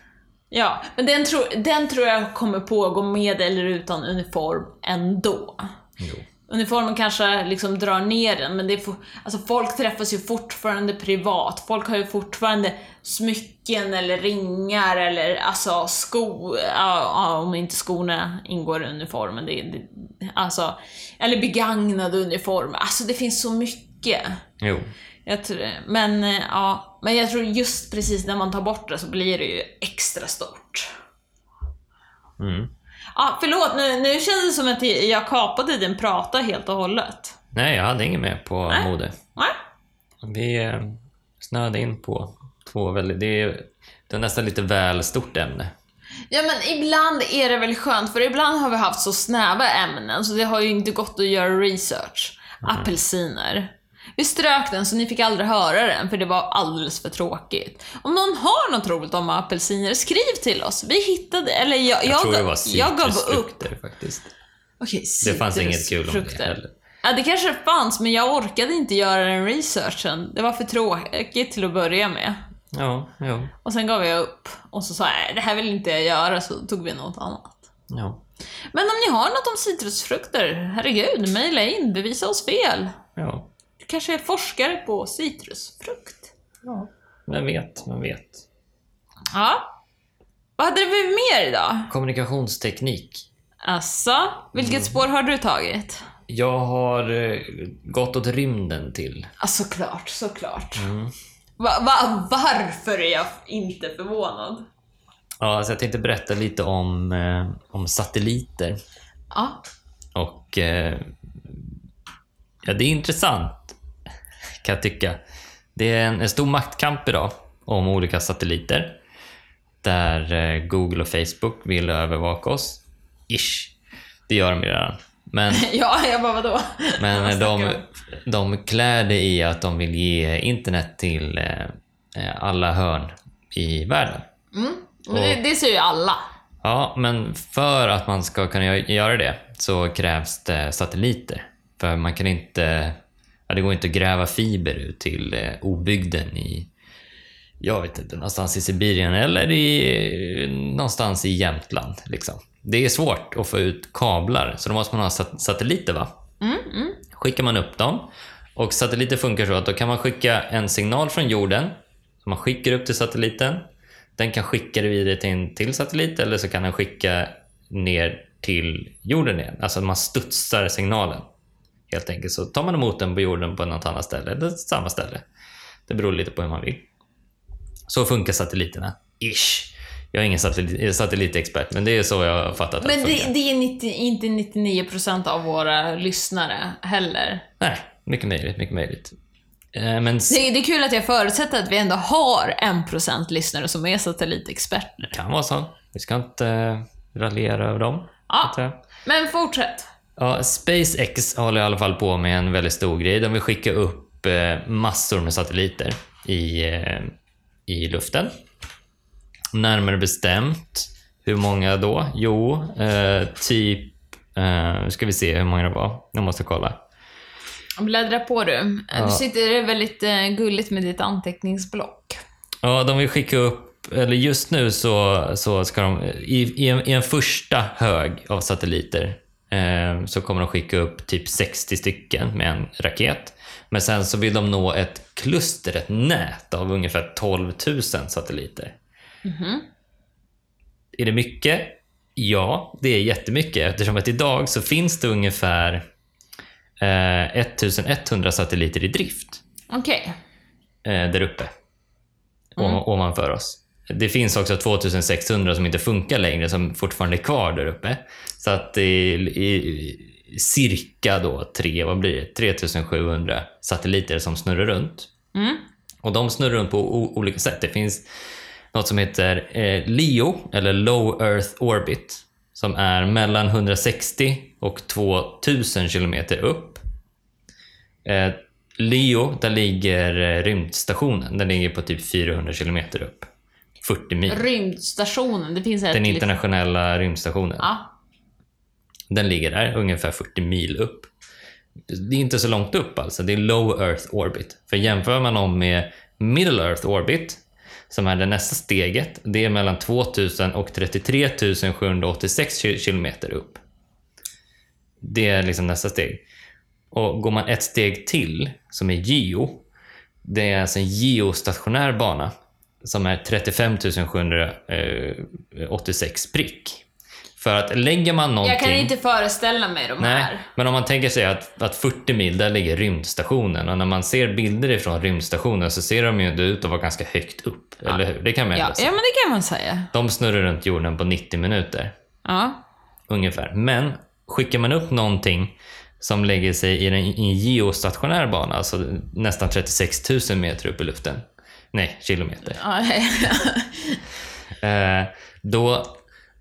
Ja, men den, tro, den tror jag kommer pågå med eller utan uniform ändå. Jo. Uniformen kanske liksom drar ner den, men det är for, alltså folk träffas ju fortfarande privat. Folk har ju fortfarande smycken eller ringar eller alltså skor, ja, ja, om inte skorna ingår i uniformen. Det, det, alltså, eller begagnade uniformer. Alltså det finns så mycket. Jo. Jag tror, men, eh, ja, men jag tror just precis när man tar bort det så blir det ju extra stort. Mm. Ja, förlåt, nu, nu känns det som att jag kapade din prata helt och hållet. Nej, jag hade inget mer på Nej. mode. Nej? Vi eh, snöade in på två väldigt... Det är, det är nästan lite väl stort ämne. Ja men ibland är det väl skönt, för ibland har vi haft så snäva ämnen så det har ju inte gått att göra research. Apelsiner. Vi strök den så ni fick aldrig höra den för det var alldeles för tråkigt. Om någon har något roligt om apelsiner, skriv till oss. Vi hittade, eller jag, Jag, jag, tror det var jag gav upp. faktiskt. Okej, Det fanns inget kul om det heller. Ja, det kanske fanns, men jag orkade inte göra den researchen. Det var för tråkigt till att börja med. Ja, jo. Och sen gav jag upp. Och så sa jag, "Nej, det här vill inte jag göra, så tog vi något annat. Ja. Men om ni har något om citrusfrukter, herregud, mejla in, bevisa oss fel. Ja. Kanske är forskare på citrusfrukt. ja. Vem vet, vem vet. Ja. Vad hade vi mer idag? Kommunikationsteknik. Alltså, vilket spår har du tagit? Jag har eh, gått åt rymden till. Ja, såklart, såklart. Mm. Va, va, varför är jag inte förvånad? Ja, alltså jag tänkte berätta lite om, eh, om satelliter. Ja, Och eh, ja, det är intressant kan jag tycka. Det är en, en stor maktkamp idag om olika satelliter. Där eh, Google och Facebook vill övervaka oss. Ish. Det gör de ju redan. Men, ja jag bara vadå? men de, de klär det i att de vill ge internet till eh, eh, alla hörn i världen. Mm. Men det, det ser ju alla. Ja, men för att man ska kunna gö- göra det så krävs det satelliter. För man kan inte... Ja, det går inte att gräva fiber ut till eh, obygden i... Jag vet inte, någonstans i Sibirien eller i, någonstans i Jämtland. Liksom. Det är svårt att få ut kablar, så då måste man ha sat- satelliter va? Mm, mm. skickar man upp dem. Och satelliter funkar så att då kan man skicka en signal från jorden som man skickar upp till satelliten. Den kan skicka det vidare till en till satellit eller så kan den skicka ner till jorden igen. Alltså man studsar signalen. Helt enkelt. Så tar man emot den på jorden på något annat ställe eller samma ställe. Det beror lite på hur man vill. Så funkar satelliterna. Ish. Jag är ingen satellit, satellitexpert, men det är så jag har fattat Men att det, funkar. det är 90, inte 99% av våra lyssnare heller. Nej, mycket möjligt, mycket möjligt. Eh, Men Det, det är kul att jag förutsätter att vi ändå har 1% lyssnare som är satellitexperter. det kan vara så. Vi ska inte eh, raljera över dem. Ja, men fortsätt. Ja, SpaceX håller i alla fall på med en väldigt stor grej. De vill skicka upp eh, massor med satelliter i, eh, i luften. Närmare bestämt, hur många då? Jo, eh, typ... Eh, ska vi se hur många det var. Jag måste kolla. Bläddra på du. Ja. Du sitter väldigt eh, gulligt med ditt anteckningsblock. Ja, de vill skicka upp, eller just nu så, så ska de, i, i, en, i en första hög av satelliter eh, så kommer de skicka upp typ 60 stycken med en raket. Men sen så vill de nå ett kluster, ett nät av ungefär 12 000 satelliter. Är det mycket? Ja, det är jättemycket eftersom att idag så finns det ungefär eh, 1100 satelliter i drift Okej. eh, där uppe. o- Ovanför oss. Det finns också 2600 som inte funkar längre, som fortfarande är kvar där uppe. Så att det är i, cirka då tre, vad blir det? 3700 satelliter som snurrar runt. Mm. Och de snurrar runt på olika sätt. Det finns något som heter eh, LEO, eller Low Earth Orbit, som är mellan 160 och 2000 kilometer upp. Eh, Leo, där ligger eh, rymdstationen. Den ligger på typ 400 kilometer upp. 40 mil. Rymdstationen, det finns. Den internationella rymdstationen. Ja. Den ligger där, ungefär 40 mil upp. Det är inte så långt upp alltså, det är low earth orbit. För jämför man dem med middle earth orbit, som är det nästa steget, det är mellan 2000 och 33 786 ki- kilometer upp. Det är liksom nästa steg. Och går man ett steg till, som är geo, det är alltså en geostationär bana som är 35 786 prick. För att lägger man någonting... Jag kan inte föreställa mig de Nej, här. men om man tänker sig att, att 40 mil, där ligger rymdstationen. Och när man ser bilder ifrån rymdstationen så ser de ju ändå ut att vara ganska högt upp. Eller hur? Det kan man Ja, ja, men det kan man säga. De snurrar runt jorden på 90 minuter, Ja. ungefär. Men skickar man upp någonting som lägger sig i en, i en geostationär bana, alltså nästan 36 000 meter upp i luften. Nej, kilometer. Eh, då,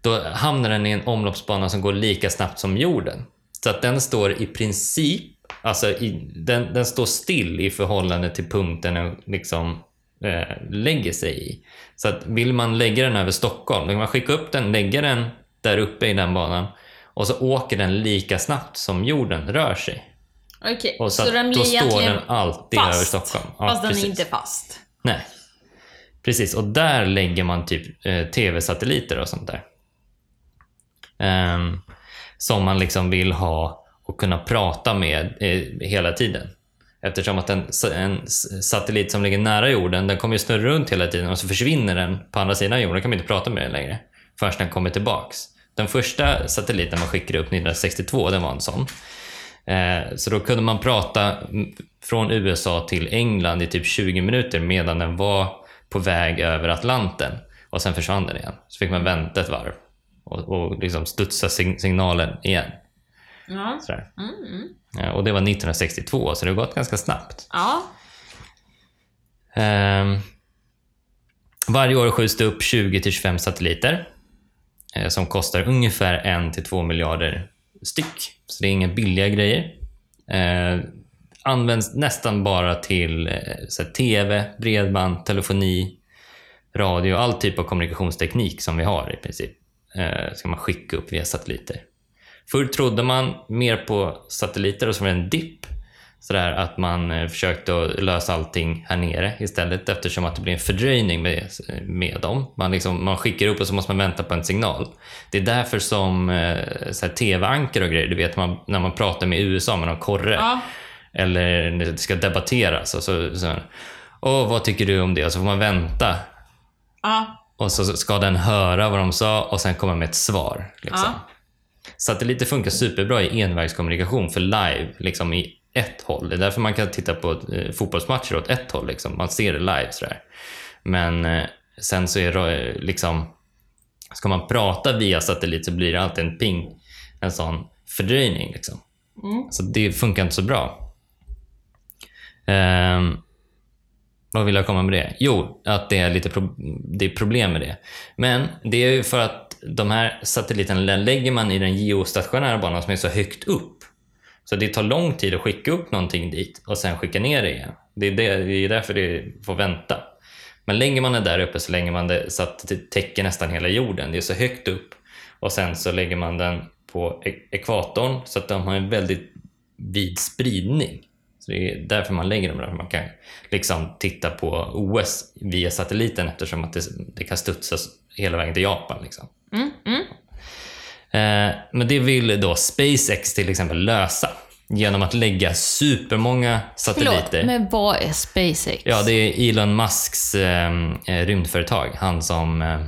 då hamnar den i en omloppsbana som går lika snabbt som jorden. Så att den står i princip, alltså i, den, den står still i förhållande till punkten den liksom eh, lägger sig i. Så att vill man lägga den över Stockholm, då kan man skicka upp den, lägga den där uppe i den banan och så åker den lika snabbt som jorden rör sig. Okej, Och så, så, att den blir då står den alltid fast, över Stockholm. Ja, fast den precis. är inte fast. Nej. Precis, och där lägger man typ eh, tv-satelliter och sånt där. Um, som man liksom vill ha och kunna prata med eh, hela tiden. Eftersom att en, en satellit som ligger nära jorden, den kommer ju snurra runt hela tiden och så försvinner den på andra sidan jorden. Då kan man inte prata med den längre. Förrän den kommer tillbaks. Den första satelliten man skickade upp 1962, den var en sån. Eh, Så då kunde man prata från USA till England i typ 20 minuter medan den var på väg över Atlanten. Och sen försvann den igen. Så fick man vänta ett varv och, och liksom studsa sig- signalen igen. Ja. Mm, mm. Eh, Och det var 1962, så det har gått ganska snabbt. ja. Ehm, varje år skjuts det upp 20-25 satelliter eh, som kostar ungefär 1-2 miljarder styck. Så det är inga billiga grejer. Eh, används nästan bara till eh, så här, TV, bredband, telefoni, radio, all typ av kommunikationsteknik som vi har i princip. Eh, ska man skicka upp via satelliter. Förr trodde man mer på satelliter och så var det en dipp. Sådär att man eh, försökte att lösa allting här nere istället eftersom att det blir en fördröjning med, med dem. Man, liksom, man skickar upp och så måste man vänta på en signal. Det är därför som eh, tv-ankar och grejer, du vet man, när man pratar med USA med någon korre ja. eller när det ska debatteras och så, så Åh, vad tycker du om det? Och så får man vänta ja. och så ska den höra vad de sa och sen komma med ett svar. Liksom. Ja. Satelliter funkar superbra i envägskommunikation för live, liksom i ett håll. Det är därför man kan titta på eh, fotbollsmatcher åt ett håll. Liksom. Man ser det live. Sådär. Men eh, sen så är det, eh, liksom, Ska man prata via satellit så blir det alltid en ping, en sån fördröjning. Liksom. Så det funkar inte så bra. Ehm, vad vill jag komma med det? Jo, att det är lite pro- det är problem med det. Men det är ju för att de här satelliterna lä- lägger man i den geostationära banan som är så högt upp. Så det tar lång tid att skicka upp någonting dit och sen skicka ner det igen. Det är, det, det är därför det får vänta. Men lägger man det där uppe så lägger man det så att det täcker nästan hela jorden. Det är så högt upp. Och sen så lägger man den på e-, ekvatorn så att de har en väldigt vid spridning. Så det är därför man lägger dem där. Man kan liksom titta på OS via satelliten eftersom att det, det kan studsa hela vägen till Japan. Liksom. Mm, mm. Eh, men det vill då SpaceX till exempel lösa genom att lägga supermånga satelliter. Förlåt, men vad är SpaceX? Ja, det är Elon Musks eh, eh, rymdföretag. Han som... Eh,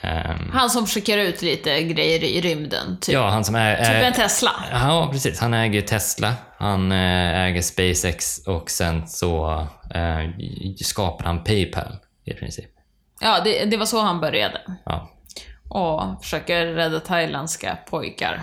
ehm, Han som skickar ut lite grejer i rymden, typ. ja, han som är... Typ en Tesla. Ja, precis. Han äger Tesla, han eh, äger SpaceX och sen så eh, skapar han Paypal i princip. Ja, det, det var så han började. Ja, Och försöker rädda thailändska pojkar.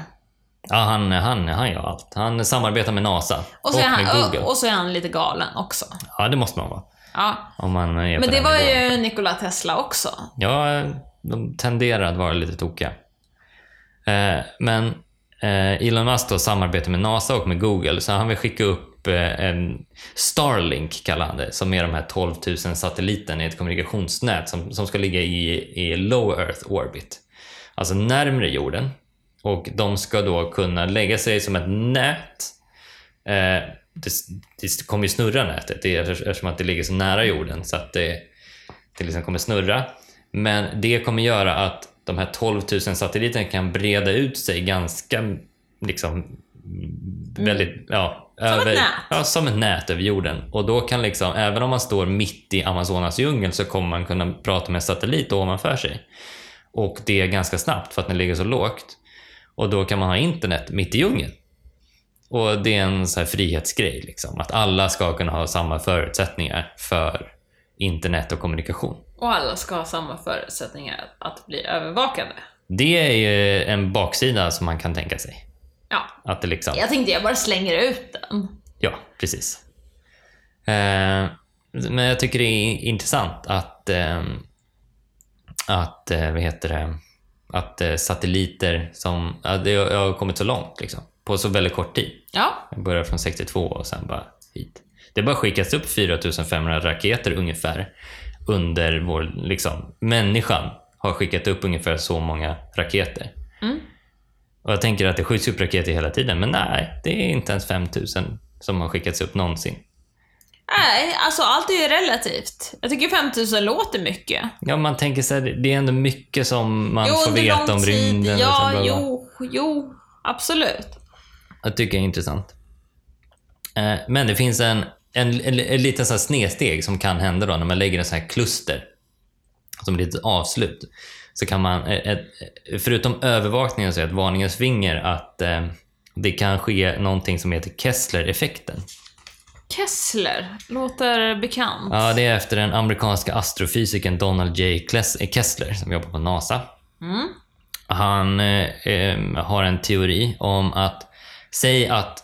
ja han, han, han gör allt. Han samarbetar med NASA Och så, är med han, Google. och, och så är han lite galen också. Ja, det måste man vara. Ja. Om man Men det var nivån. ju Nikola Tesla också. Ja, de tenderar att vara lite tokiga. Eh, men eh, Elon Musk då samarbetar med NASA och med Google, så han vill skicka upp upp eh, en Starlink, kallar han det, som är de här 12 000 satelliterna i ett kommunikationsnät som, som ska ligga i, i low Earth orbit. Alltså närmre jorden. Och de ska då kunna lägga sig som ett nät. Eh, det, det kommer ju snurra nätet det är eftersom att det ligger så nära jorden så att det, det liksom kommer snurra. Men det kommer göra att de här 12 000 satelliterna kan breda ut sig ganska liksom väldigt, ja, ett nät. Ja, som ett nät över jorden. Och då kan liksom, även om man står mitt i Amazonas djungel så kommer man kunna prata med en satellit ovanför sig. Och det är ganska snabbt för att den ligger så lågt. Och då kan man ha internet mitt i djungeln. Och det är en så här frihetsgrej, liksom. att alla ska kunna ha samma förutsättningar för internet och kommunikation. Och alla ska ha samma förutsättningar att bli övervakade. Det är ju en baksida som man kan tänka sig. Ja. Att det liksom... Jag tänkte jag bara slänger ut den. Ja, precis. Eh, men jag tycker det är intressant att, eh, att eh, vad heter det, att eh, satelliter som, ja, det har- kommit så långt liksom, på så väldigt kort tid. Ja. Jag började från 62 och sen bara hit. Det bara skickats upp 4500 raketer ungefär under vår, liksom, människan har skickat upp ungefär så många raketer. Mm. Och jag tänker att det skjuts upp raketer hela tiden, men nej, det är inte ens 5000 som har skickats upp någonsin. Nej, alltså allt är ju relativt. Jag tycker 5000 låter mycket. Ja, man tänker så här, det är ändå mycket som man jo, får veta om rymden. och Ja, bla. jo, jo. Absolut. Jag tycker det är intressant. Eh, Men det finns en, en, en, en liten så snedsteg som kan hända då när man lägger en sån här kluster som ett litet avslut. Så kan man, eh, ett, förutom övervakningen så är ett varningens finger att eh, det kan ske någonting som heter Kessler-effekten. Kessler. Låter bekant. Ja, det är efter den amerikanska astrofysikern Donald J. Eh, Kessler som jobbar på NASA. Mm. Han eh, eh, har en teori om att, säg att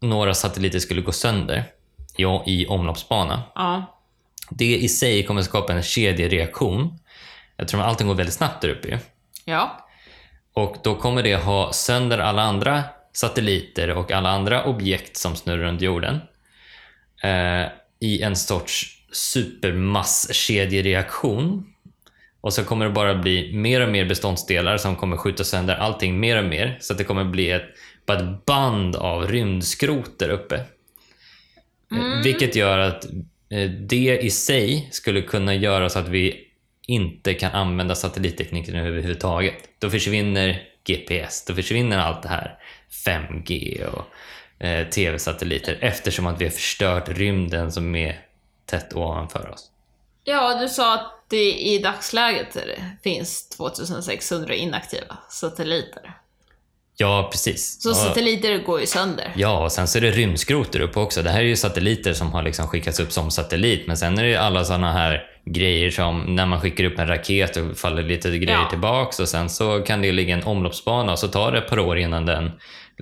några satelliter skulle gå sönder i, i omloppsbana. Ja. Det i sig kommer skapa en kedjereaktion. Eftersom allting går väldigt snabbt där uppe ju. Ja. Och då kommer det ha sönder alla andra satelliter och alla andra objekt som snurrar runt jorden. Eh, I en sorts supermasskedjereaktion. Och så kommer det bara bli mer och mer beståndsdelar som kommer skjuta sönder allting mer och mer. Så att det kommer bli ett, bara ett band av rymdskrot där uppe. Eh, Vilket gör att eh, det i sig skulle kunna göra så att vi inte kan använda satellittekniken överhuvudtaget. Då försvinner GPS, då försvinner allt det här 5G och eh, TV-satelliter eftersom att vi har förstört rymden som är tätt ovanför oss. Ja, du sa att det i dagsläget finns 2600 inaktiva satelliter. Ja, precis. Så satelliter går ju sönder. Ja, och sen så är det rymdskrot där uppe också. Det här är ju satelliter som har liksom skickats upp som satellit, men sen är det ju alla sådana här grejer som när man skickar upp en raket och faller lite grejer Ja. tillbaks och sen så kan det ligga en omloppsbana och så tar det ett par år innan den,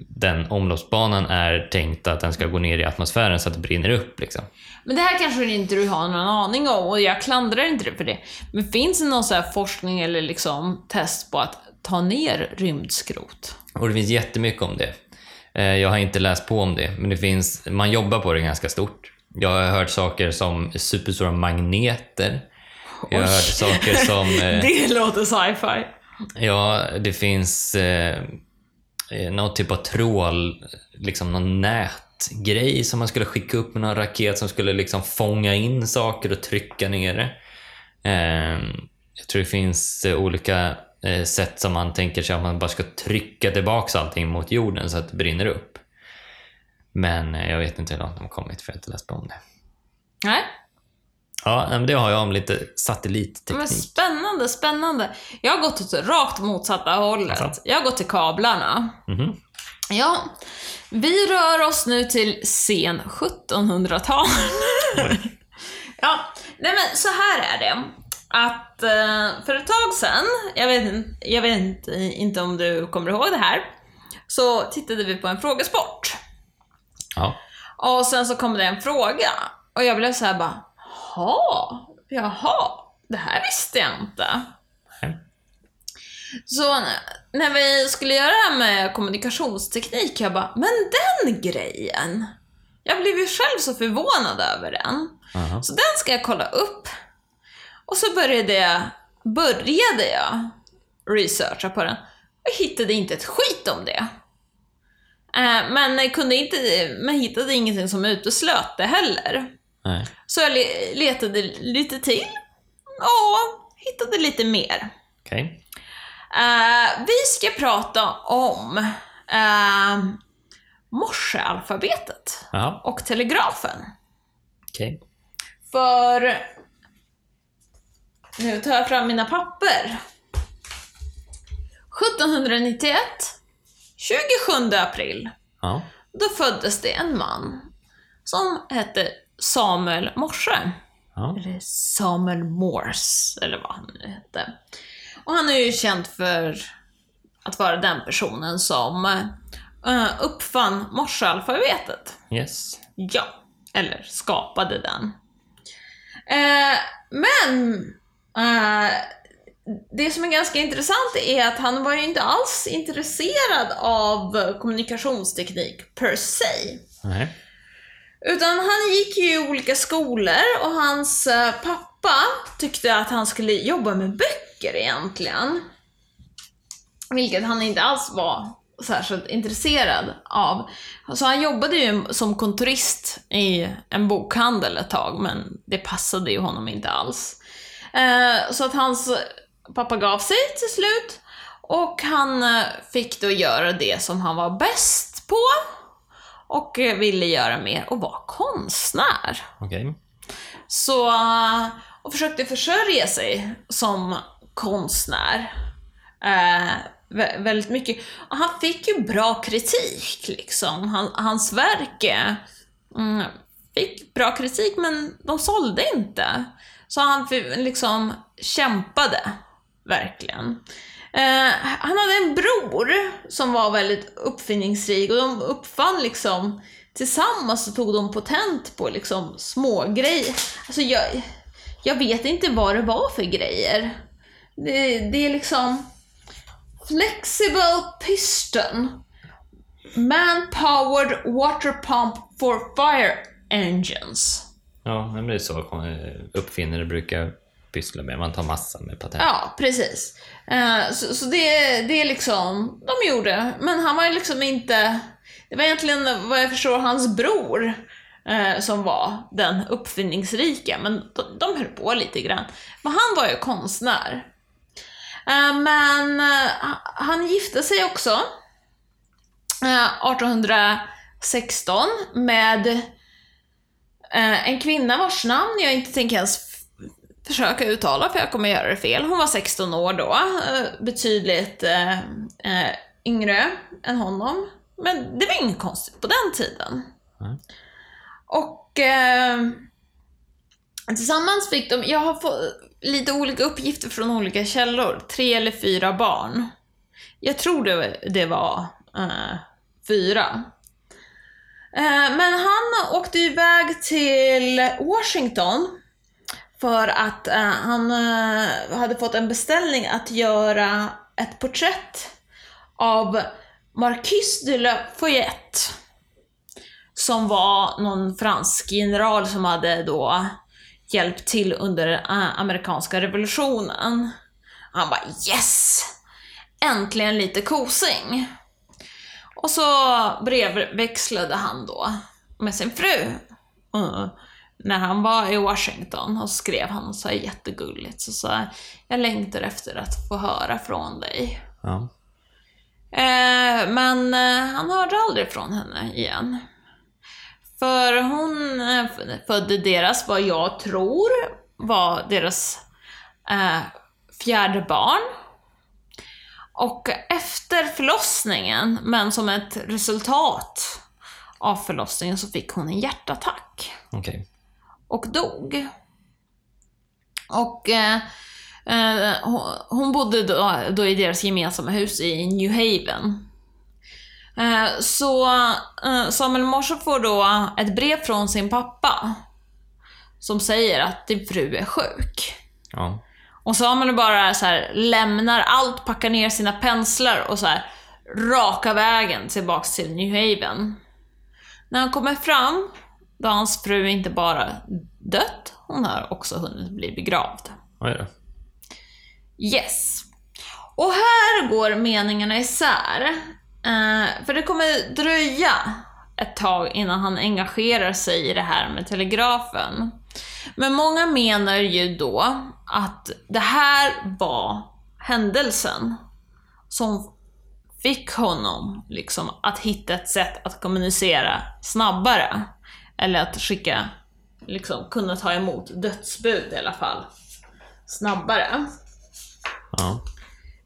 den omloppsbanan är tänkt att den ska gå ner i atmosfären så att det brinner upp. Liksom. Men det här kanske inte du har någon aning om och jag klandrar inte dig för det. Men finns det någon så här forskning eller liksom test på att ta ner rymdskrot? Och det finns jättemycket om det. Eh, Jag har inte läst på om det, men det finns, man jobbar på det ganska stort. Jag har hört saker som superstora magneter. Jag har hört saker som... eh, Det låter sci-fi. Ja, det finns eh, eh, någon typ av trål, liksom någon nätgrej som man skulle skicka upp med någon raket som skulle liksom fånga in saker och trycka ner det. Eh, jag tror det finns eh, olika eh, sätt som man tänker sig att man bara ska trycka tillbaka allting mot jorden så att det brinner upp. Men eh, jag vet inte hur långt de har kommit för jag har inte läst på om det. Nej, Ja, men det har jag om lite men satellitteknik. spännande, spännande. Jag har gått åt rakt motsatta hållet. Alltså? Jag har gått till kablarna. Mhm. Ja, vi rör oss nu till sen 1700-tal. ja, nej men så här är det. Att eh, för ett tag sedan, jag vet, inte- jag vet inte, inte om du kommer ihåg det här, så tittade vi på en frågesport. Ja. Och sen så kom det en fråga. Och jag blev så här bara, jaha, jaha, det här visste jag inte. Nej. Så när vi skulle göra det här med kommunikationsteknik, jag bara, men den grejen! Jag blev ju själv så förvånad över den. Aha. Så den ska jag kolla upp. Och så började jag, började jag researcha på den. Jag hittade inte ett skit om det. Eh, Men kunde inte, men hittade ingenting som uteslöt det heller. Nej. Så jag le- letade lite till och hittade lite mer. Okej. Eh, vi ska prata om uh, morsealfabetet Jaha. och telegrafen. Okej. För... Nu tar jag fram mina papper. 1791, 27 april, Ja. då föddes det en man som hette Samuel Morse. Ja. Eller Samuel Morse, eller vad han nu hette. Och han är ju känd för att vara den personen som eh, uppfann morsealfabetet. Yes. Ja, eller skapade den. Eh, men eh, det som är ganska intressant är att han var ju inte alls intresserad av kommunikationsteknik per se. Nej. Utan han gick ju i olika skolor och hans eh, pappa tyckte att han skulle jobba med böcker egentligen. Vilket han inte alls var särskilt intresserad av. Så han jobbade ju som kontorist i en bokhandel ett tag, men det passade ju honom inte alls. Eh, Så att hans pappa gav sig till slut och han eh, fick då göra det som han var bäst på och eh, ville göra mer och vara konstnär. Okej. Så, eh, och försökte försörja sig som konstnär. Eh, vä- väldigt mycket. Och han fick ju bra kritik liksom. Han, hans verk mm, fick bra kritik men de sålde inte. Så han liksom kämpade, verkligen. Eh, han hade en bror som var väldigt uppfinningsrik och de uppfann liksom Tillsammans så tog de patent på liksom små grejer. Alltså jag, jag vet inte vad det var för grejer. Det, det är liksom Flexible piston Man-powered water pump for fire engines. Ja, men det är så eh, uppfinnare brukar pyssla med. Man tar massor med patent. Ja, precis. Eh, så så det, det är liksom, de gjorde. Men han var ju liksom inte, det var egentligen vad jag förstår hans bror eh, som var den uppfinningsrika, men de, de höll på lite grann. Men han var ju konstnär. Eh, men han gifte sig också 1816 med en kvinna vars namn jag inte tänker ens försöka uttala för jag kommer göra det fel. Hon var 16 år då, eh, betydligt eh, eh, yngre än honom. Men det var inget konstigt på den tiden. Nej. Och eh, Tillsammans fick de, jag har fått lite olika uppgifter från olika källor, tre eller fyra barn. Jag tror det, det var eh, fyra. Men han åkte iväg till Washington för att eh, han eh, hade fått en beställning att göra ett porträtt av Marquis de Lafayette. Som var någon fransk general som hade då hjälpt till under eh, amerikanska revolutionen. Han bara yes! Äntligen lite kosing. Och så brevväxlade han då med sin fru. Mm när han var i Washington och skrev han så här jättegulligt så sa jag längtar efter att få höra från dig. Ja. Eh, men eh, han hörde aldrig från henne igen. För hon eh, födde deras, vad jag tror, var deras eh, fjärde barn. Och efter förlossningen, men som ett resultat av förlossningen, så fick hon en hjärtattack Okej. Och dog. Och eh, eh, hon- bodde då, då i deras gemensamma hus i New Haven. Eh, så eh, Samuel Morse får då ett brev från sin pappa som säger att din fru är sjuk. Ja. Och Samuel bara så här lämnar allt, packar ner sina penslar och så här raka vägen tillbaks till New Haven. När han kommer fram, då har hans fru inte bara dött, hon har också hunnit bli begravd. Oj då. Yes. Och här går meningarna isär. Eh, för det kommer dröja ett tag innan han engagerar sig i det här med telegrafen. Men många menar ju då att det här var händelsen som fick honom liksom att hitta ett sätt att kommunicera snabbare. Eller att skicka, liksom kunna ta emot dödsbud i alla fall snabbare. Ja.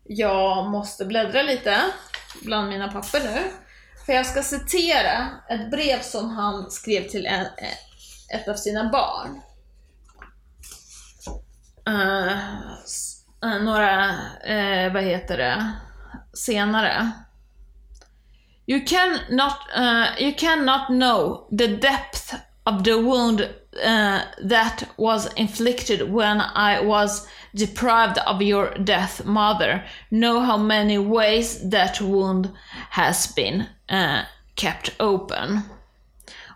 Jag måste bläddra lite bland mina papper nu. För jag ska citera ett brev som han skrev till en, ett av sina barn. Eh, några, eh, vad heter det, senare. You can not, uh, you cannot know the depth of the wound uh, that was inflicted when I was deprived of your death, mother. Know how many ways that wound has been uh, kept open.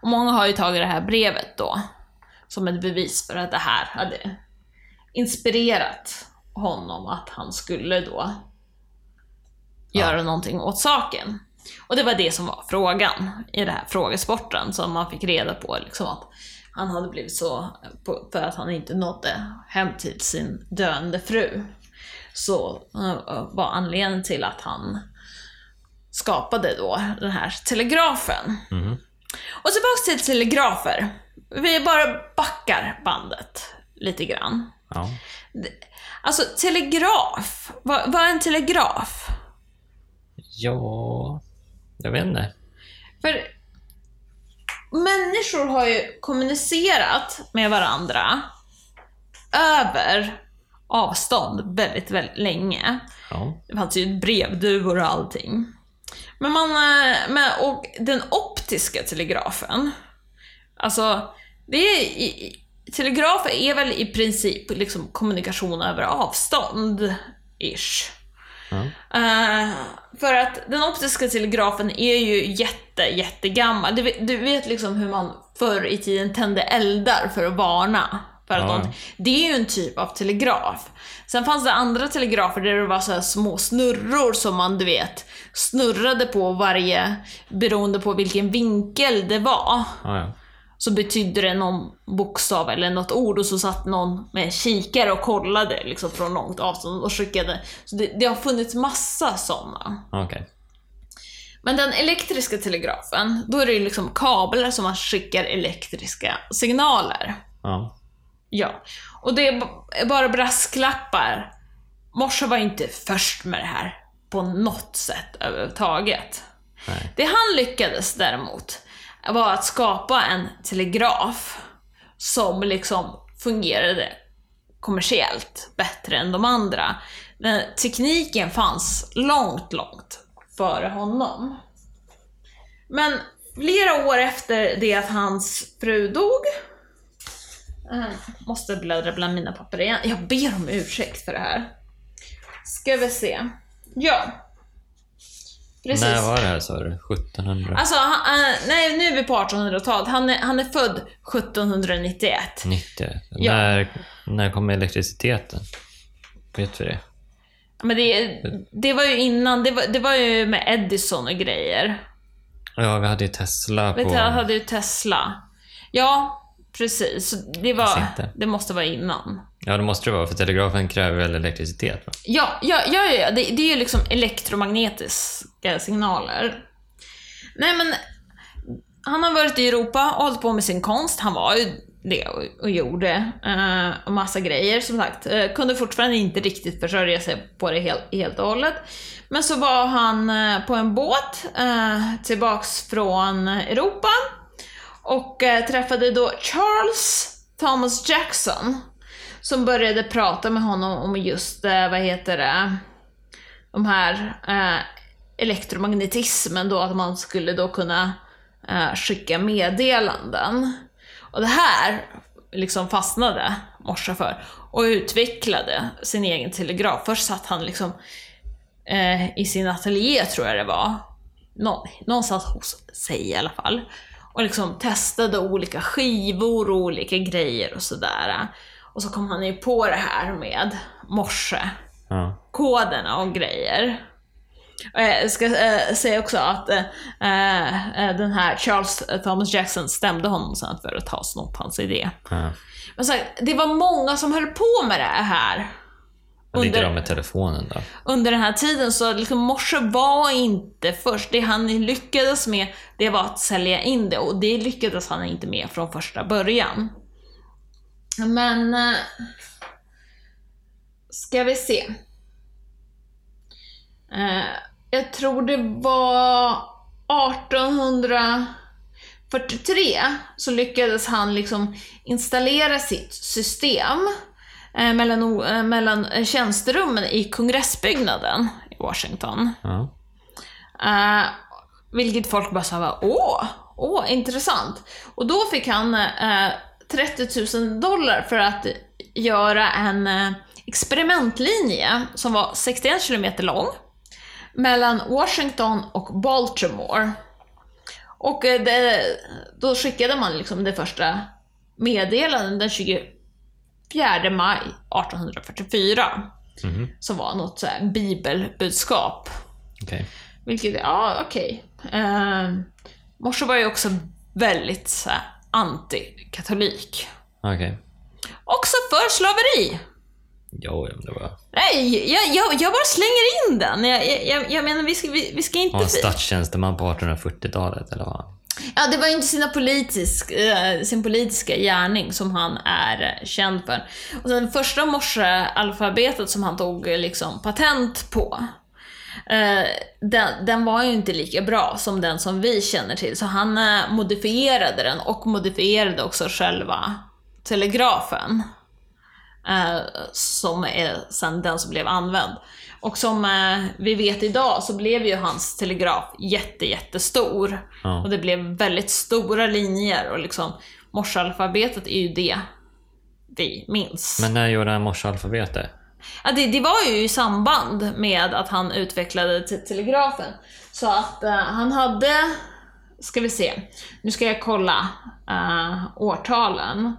Och många har ju tagit det här brevet då som ett bevis för att det här hade inspirerat honom att han skulle då göra någonting åt saken. Och det var det som var frågan i den här frågesporten som man fick reda på liksom att han hade blivit så, för att han inte nådde hem till sin döende fru. Så eh, var anledningen till att han skapade då den här telegrafen. Mhm. Och tillbaks till telegrafer. Vi bara backar bandet lite grann. Ja. Alltså telegraf, vad, vad är en telegraf? Ja... Jag vet inte. För människor har ju kommunicerat med varandra över avstånd väldigt, väldigt länge. Ja. Det fanns ju brevduvor och allting. Men man, eh, men, och den optiska telegrafen, alltså, det är, i- är väl i princip liksom kommunikation över avstånd, ish. Eh, för att den optiska telegrafen är ju jätte, jättegammal. Du du vet liksom hur man förr i tiden tände eldar för att varna. För att Ja. någonting- det är ju en typ av telegraf. Sen fanns det andra telegrafer där det var så små snurror som man, du vet, snurrade på varje, beroende på vilken vinkel det var ja. Så betydde det någon bokstav eller något ord och så satt någon med kikare och kollade liksom från långt avstånd och skickade. Så det, det har funnits massa sådana. Okej. Men den elektriska telegrafen, då är det ju liksom kablar som man skickar elektriska signaler. Ja. Ja. Och det är bara brasklappar. Morse var inte först med det här på något sätt överhuvudtaget. Nej. Det han lyckades däremot var att skapa en telegraf som liksom fungerade kommersiellt bättre än de andra. Men tekniken fanns långt, långt före honom. Men flera år efter det att hans fru dog, eh, måste bläddra bland mina papper igen. Jag ber om ursäkt för det här. Ska vi se. Ja. Precis. När var det här sa du? 1700? Alltså, han, nej nu är vi på 1800-talet. Han är, han är född 1791. 90? Ja. När, när kom elektriciteten? Vet vi det? Men det, det var ju innan, det var, det var ju med Edison och grejer. Ja, vi hade ju Tesla på... Jag hade ju Tesla. Ja, precis. Det, var, det måste vara innan. Ja, det måste det vara, för telegrafen kräver väl elektricitet? Va? Ja, ja, ja, ja, ja. Det, det är ju liksom elektromagnetiska signaler. Nej men, han har varit i Europa och hållit på med sin konst. Han var ju det och, och gjorde eh, och massa grejer som sagt. Eh, kunde fortfarande inte riktigt försörja sig på det helt, helt och hållet. Men så var han eh, på en båt eh, tillbaks från Europa och eh, träffade då Charles Thomas Jackson som började prata med honom om just, eh, vad heter det, de här eh, elektromagnetismen då, att man skulle då kunna eh, skicka meddelanden. Och det här liksom fastnade Morsa för och utvecklade sin egen telegraf. Först satt han liksom eh, i sin ateljé, tror jag det var, Någon någonstans hos sig i alla fall, och liksom testade olika skivor och olika grejer och sådär. Och så kom han ju på det här med morse Ja. koderna och grejer. Jag ska eh, säga också att eh, eh, den här Charles Thomas Jackson stämde honom sen för att ha snott hans idé. ja. Men så här, det var många som höll på med det här ligger Under- de med telefonen då? under den här tiden, så liksom morse var inte först. Det han lyckades med, det var att sälja in det och det lyckades han inte med från första början. Men... eh, Ska vi se. Eh, Jag tror det var 1843 så lyckades han liksom installera sitt system eh, mellan, mellan tjänsterummen i kongressbyggnaden i Washington. Ja. Vilket folk bara sa, åh, åh, intressant. Och då fick han 30 000 dollar för att göra en eh, experimentlinje som var 61 kilometer lång mellan Washington och Baltimore. Och eh, det, då skickade man liksom det första meddelandet den 24 maj 1844. Mhm. Som var något så bibelbudskap. Okej. Vilket, ja okej. Eh, Morse var ju också väldigt så här, antikatolik. Okej. Också för slaveri. Jo, det var... Nej, jag, jag, jag bara slänger in den. Jag, jag, jag menar, vi ska, vi, vi ska inte... Var han statstjänsteman på 1840-talet eller vad? Ja, det var ju inte sina politisk, eh, sin politiska gärning som han är känd för. Och sen första morsealfabetet som han tog liksom patent på, den, den var ju inte lika bra som den som vi känner till, så han eh, modifierade den och modifierade också själva telegrafen. Eh, som är sen den som blev använd. Och som eh, vi vet idag så blev ju hans telegraf jätte, jättestor. Ja. Och det blev väldigt stora linjer och liksom morsealfabetet är ju det vi minns. Men när gjorde han morsealfabetet? Ja, det, det var ju i samband med att han utvecklade te- telegrafen. Så att uh, han hade, ska vi se, nu ska jag kolla uh, årtalen.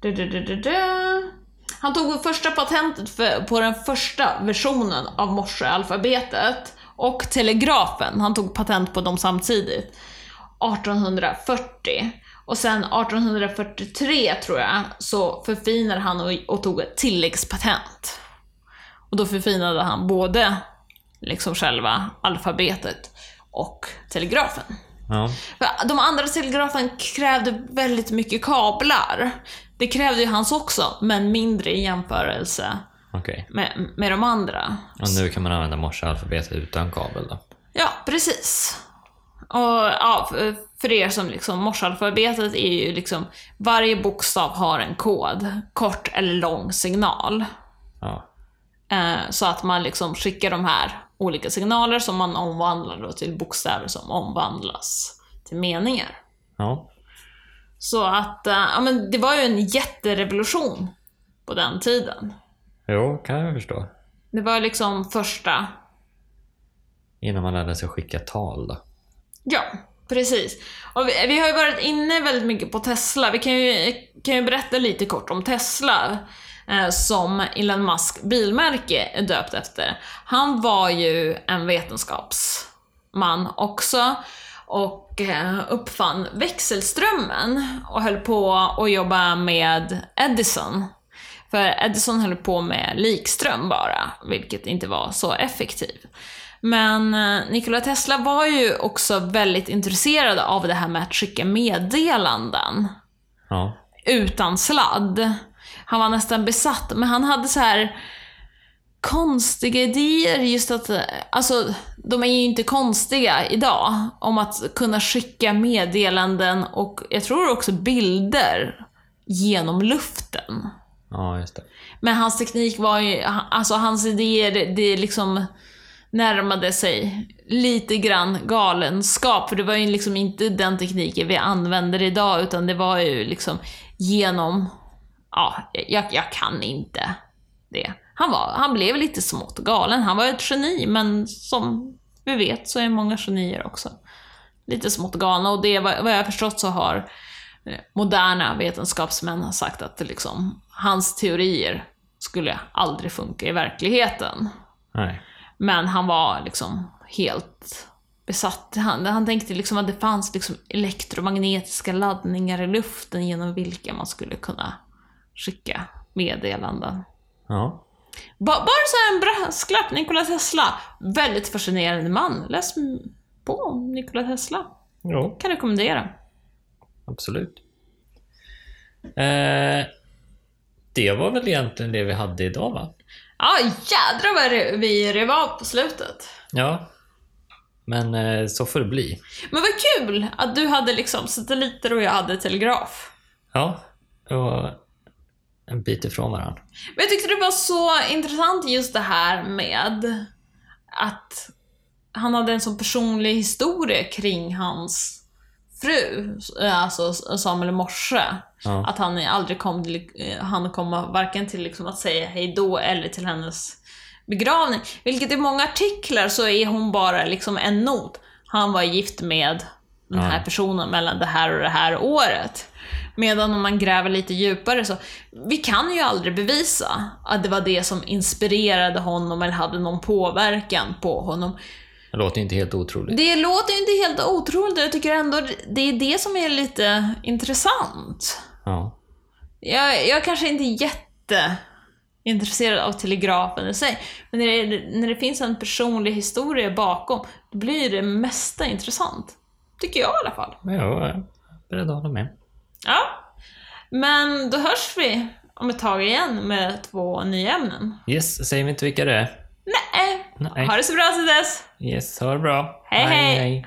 Du, du, du, du, du. Han tog första patentet för, på den första versionen av morsealfabetet och telegrafen. Han tog patent på dem samtidigt. 1840. Och sen 1843 tror jag, så förfinade han och, och tog ett tilläggspatent. Och då förfinade han både liksom själva alfabetet och telegrafen. Ja. De andra telegrafen krävde väldigt mycket kablar. Det krävde ju hans också, men mindre i jämförelse Okej. med, med de andra. Och nu kan man använda morsealfabetet utan kabel då? Ja, precis. Och ja, för er som liksom, morsealfabetet är ju liksom, varje bokstav har en kod, kort eller lång signal. Ja. Eh, så att man liksom skickar de här olika signaler som man omvandlar då till bokstäver som omvandlas till meningar. Ja. Så att, eh, ja men det var ju en jätterevolution på den tiden. Jo, kan jag förstå. Det var liksom första, Innan man lärde sig skicka tal då. ja, precis. Och vi, vi har ju varit inne väldigt mycket på Tesla. Vi kan ju, kan ju berätta lite kort om Tesla. Eh, som Elon Musk bilmärke är döpt efter. Han var ju en vetenskapsman också och eh, uppfann växelströmmen och höll på att jobba med Edison. För Edison höll på med likström bara, vilket inte var så effektivt. Men eh, Nikola Tesla var ju också väldigt intresserad av det här med att skicka meddelanden Ja. utan sladd. Han var nästan besatt, men han hade så här konstiga idéer just att, alltså de är ju inte konstiga idag, om att kunna skicka meddelanden och jag tror också bilder genom luften. Ja, just det. Men hans teknik var ju, alltså hans idéer, det liksom närmade sig lite grann galenskap, för det var ju liksom inte den tekniken vi använder idag, utan det var ju liksom genom, ja, jag, jag kan inte det. Han, var, han blev lite smått galen, han var ett geni, men som vi vet så är många genier också lite smått galna, och det, vad jag förstått så har eh, moderna vetenskapsmän sagt att liksom, hans teorier skulle aldrig funka i verkligheten. Nej. Men han var liksom helt besatt. Han, han tänkte liksom att det fanns liksom elektromagnetiska laddningar i luften genom vilka man skulle kunna skicka meddelanden. Ja. Ba, bara så en brasklapp, Nikola Tesla. Väldigt fascinerande man. Läs på om Nikola Tesla. Jo, Kan rekommendera. absolut. Eh, det var väl egentligen det vi hade idag va? Ja, jädrar vad vi rev av på slutet. Ja. Men eh, så får det bli. Men vad kul att du hade liksom satelliter och jag hade telegraf. Ja. Och en bit ifrån varandra. Men jag tyckte det var så intressant just det här med att han hade en sån personlig historia kring hans fru, alltså Samuel Morse. Ja. Att han aldrig kom, till, han kom varken till liksom att säga hej då eller till hennes begravning. Vilket i många artiklar så är hon bara liksom en not. Han var gift med den här Ja. personen mellan det här och det här året. Medan om man gräver lite djupare så, vi kan ju aldrig bevisa att det var det som inspirerade honom eller hade någon påverkan på honom. Det låter inte helt otroligt. Det låter ju inte helt otroligt jag tycker ändå det är det som är lite intressant. Ja. Jag, jag kanske inte är jätteintresserad av telegrafen i sig, men när det, när det finns en personlig historia bakom, då blir det mesta intressant. Tycker jag i alla fall. Men jag är beredd att hålla med. Ja. Men då hörs vi om ett tag igen med två nya ämnen. Yes, säger vi inte vilka det är? Nej. Nej. Ha det så bra till dess. Yes, ha det bra. Hej, hej.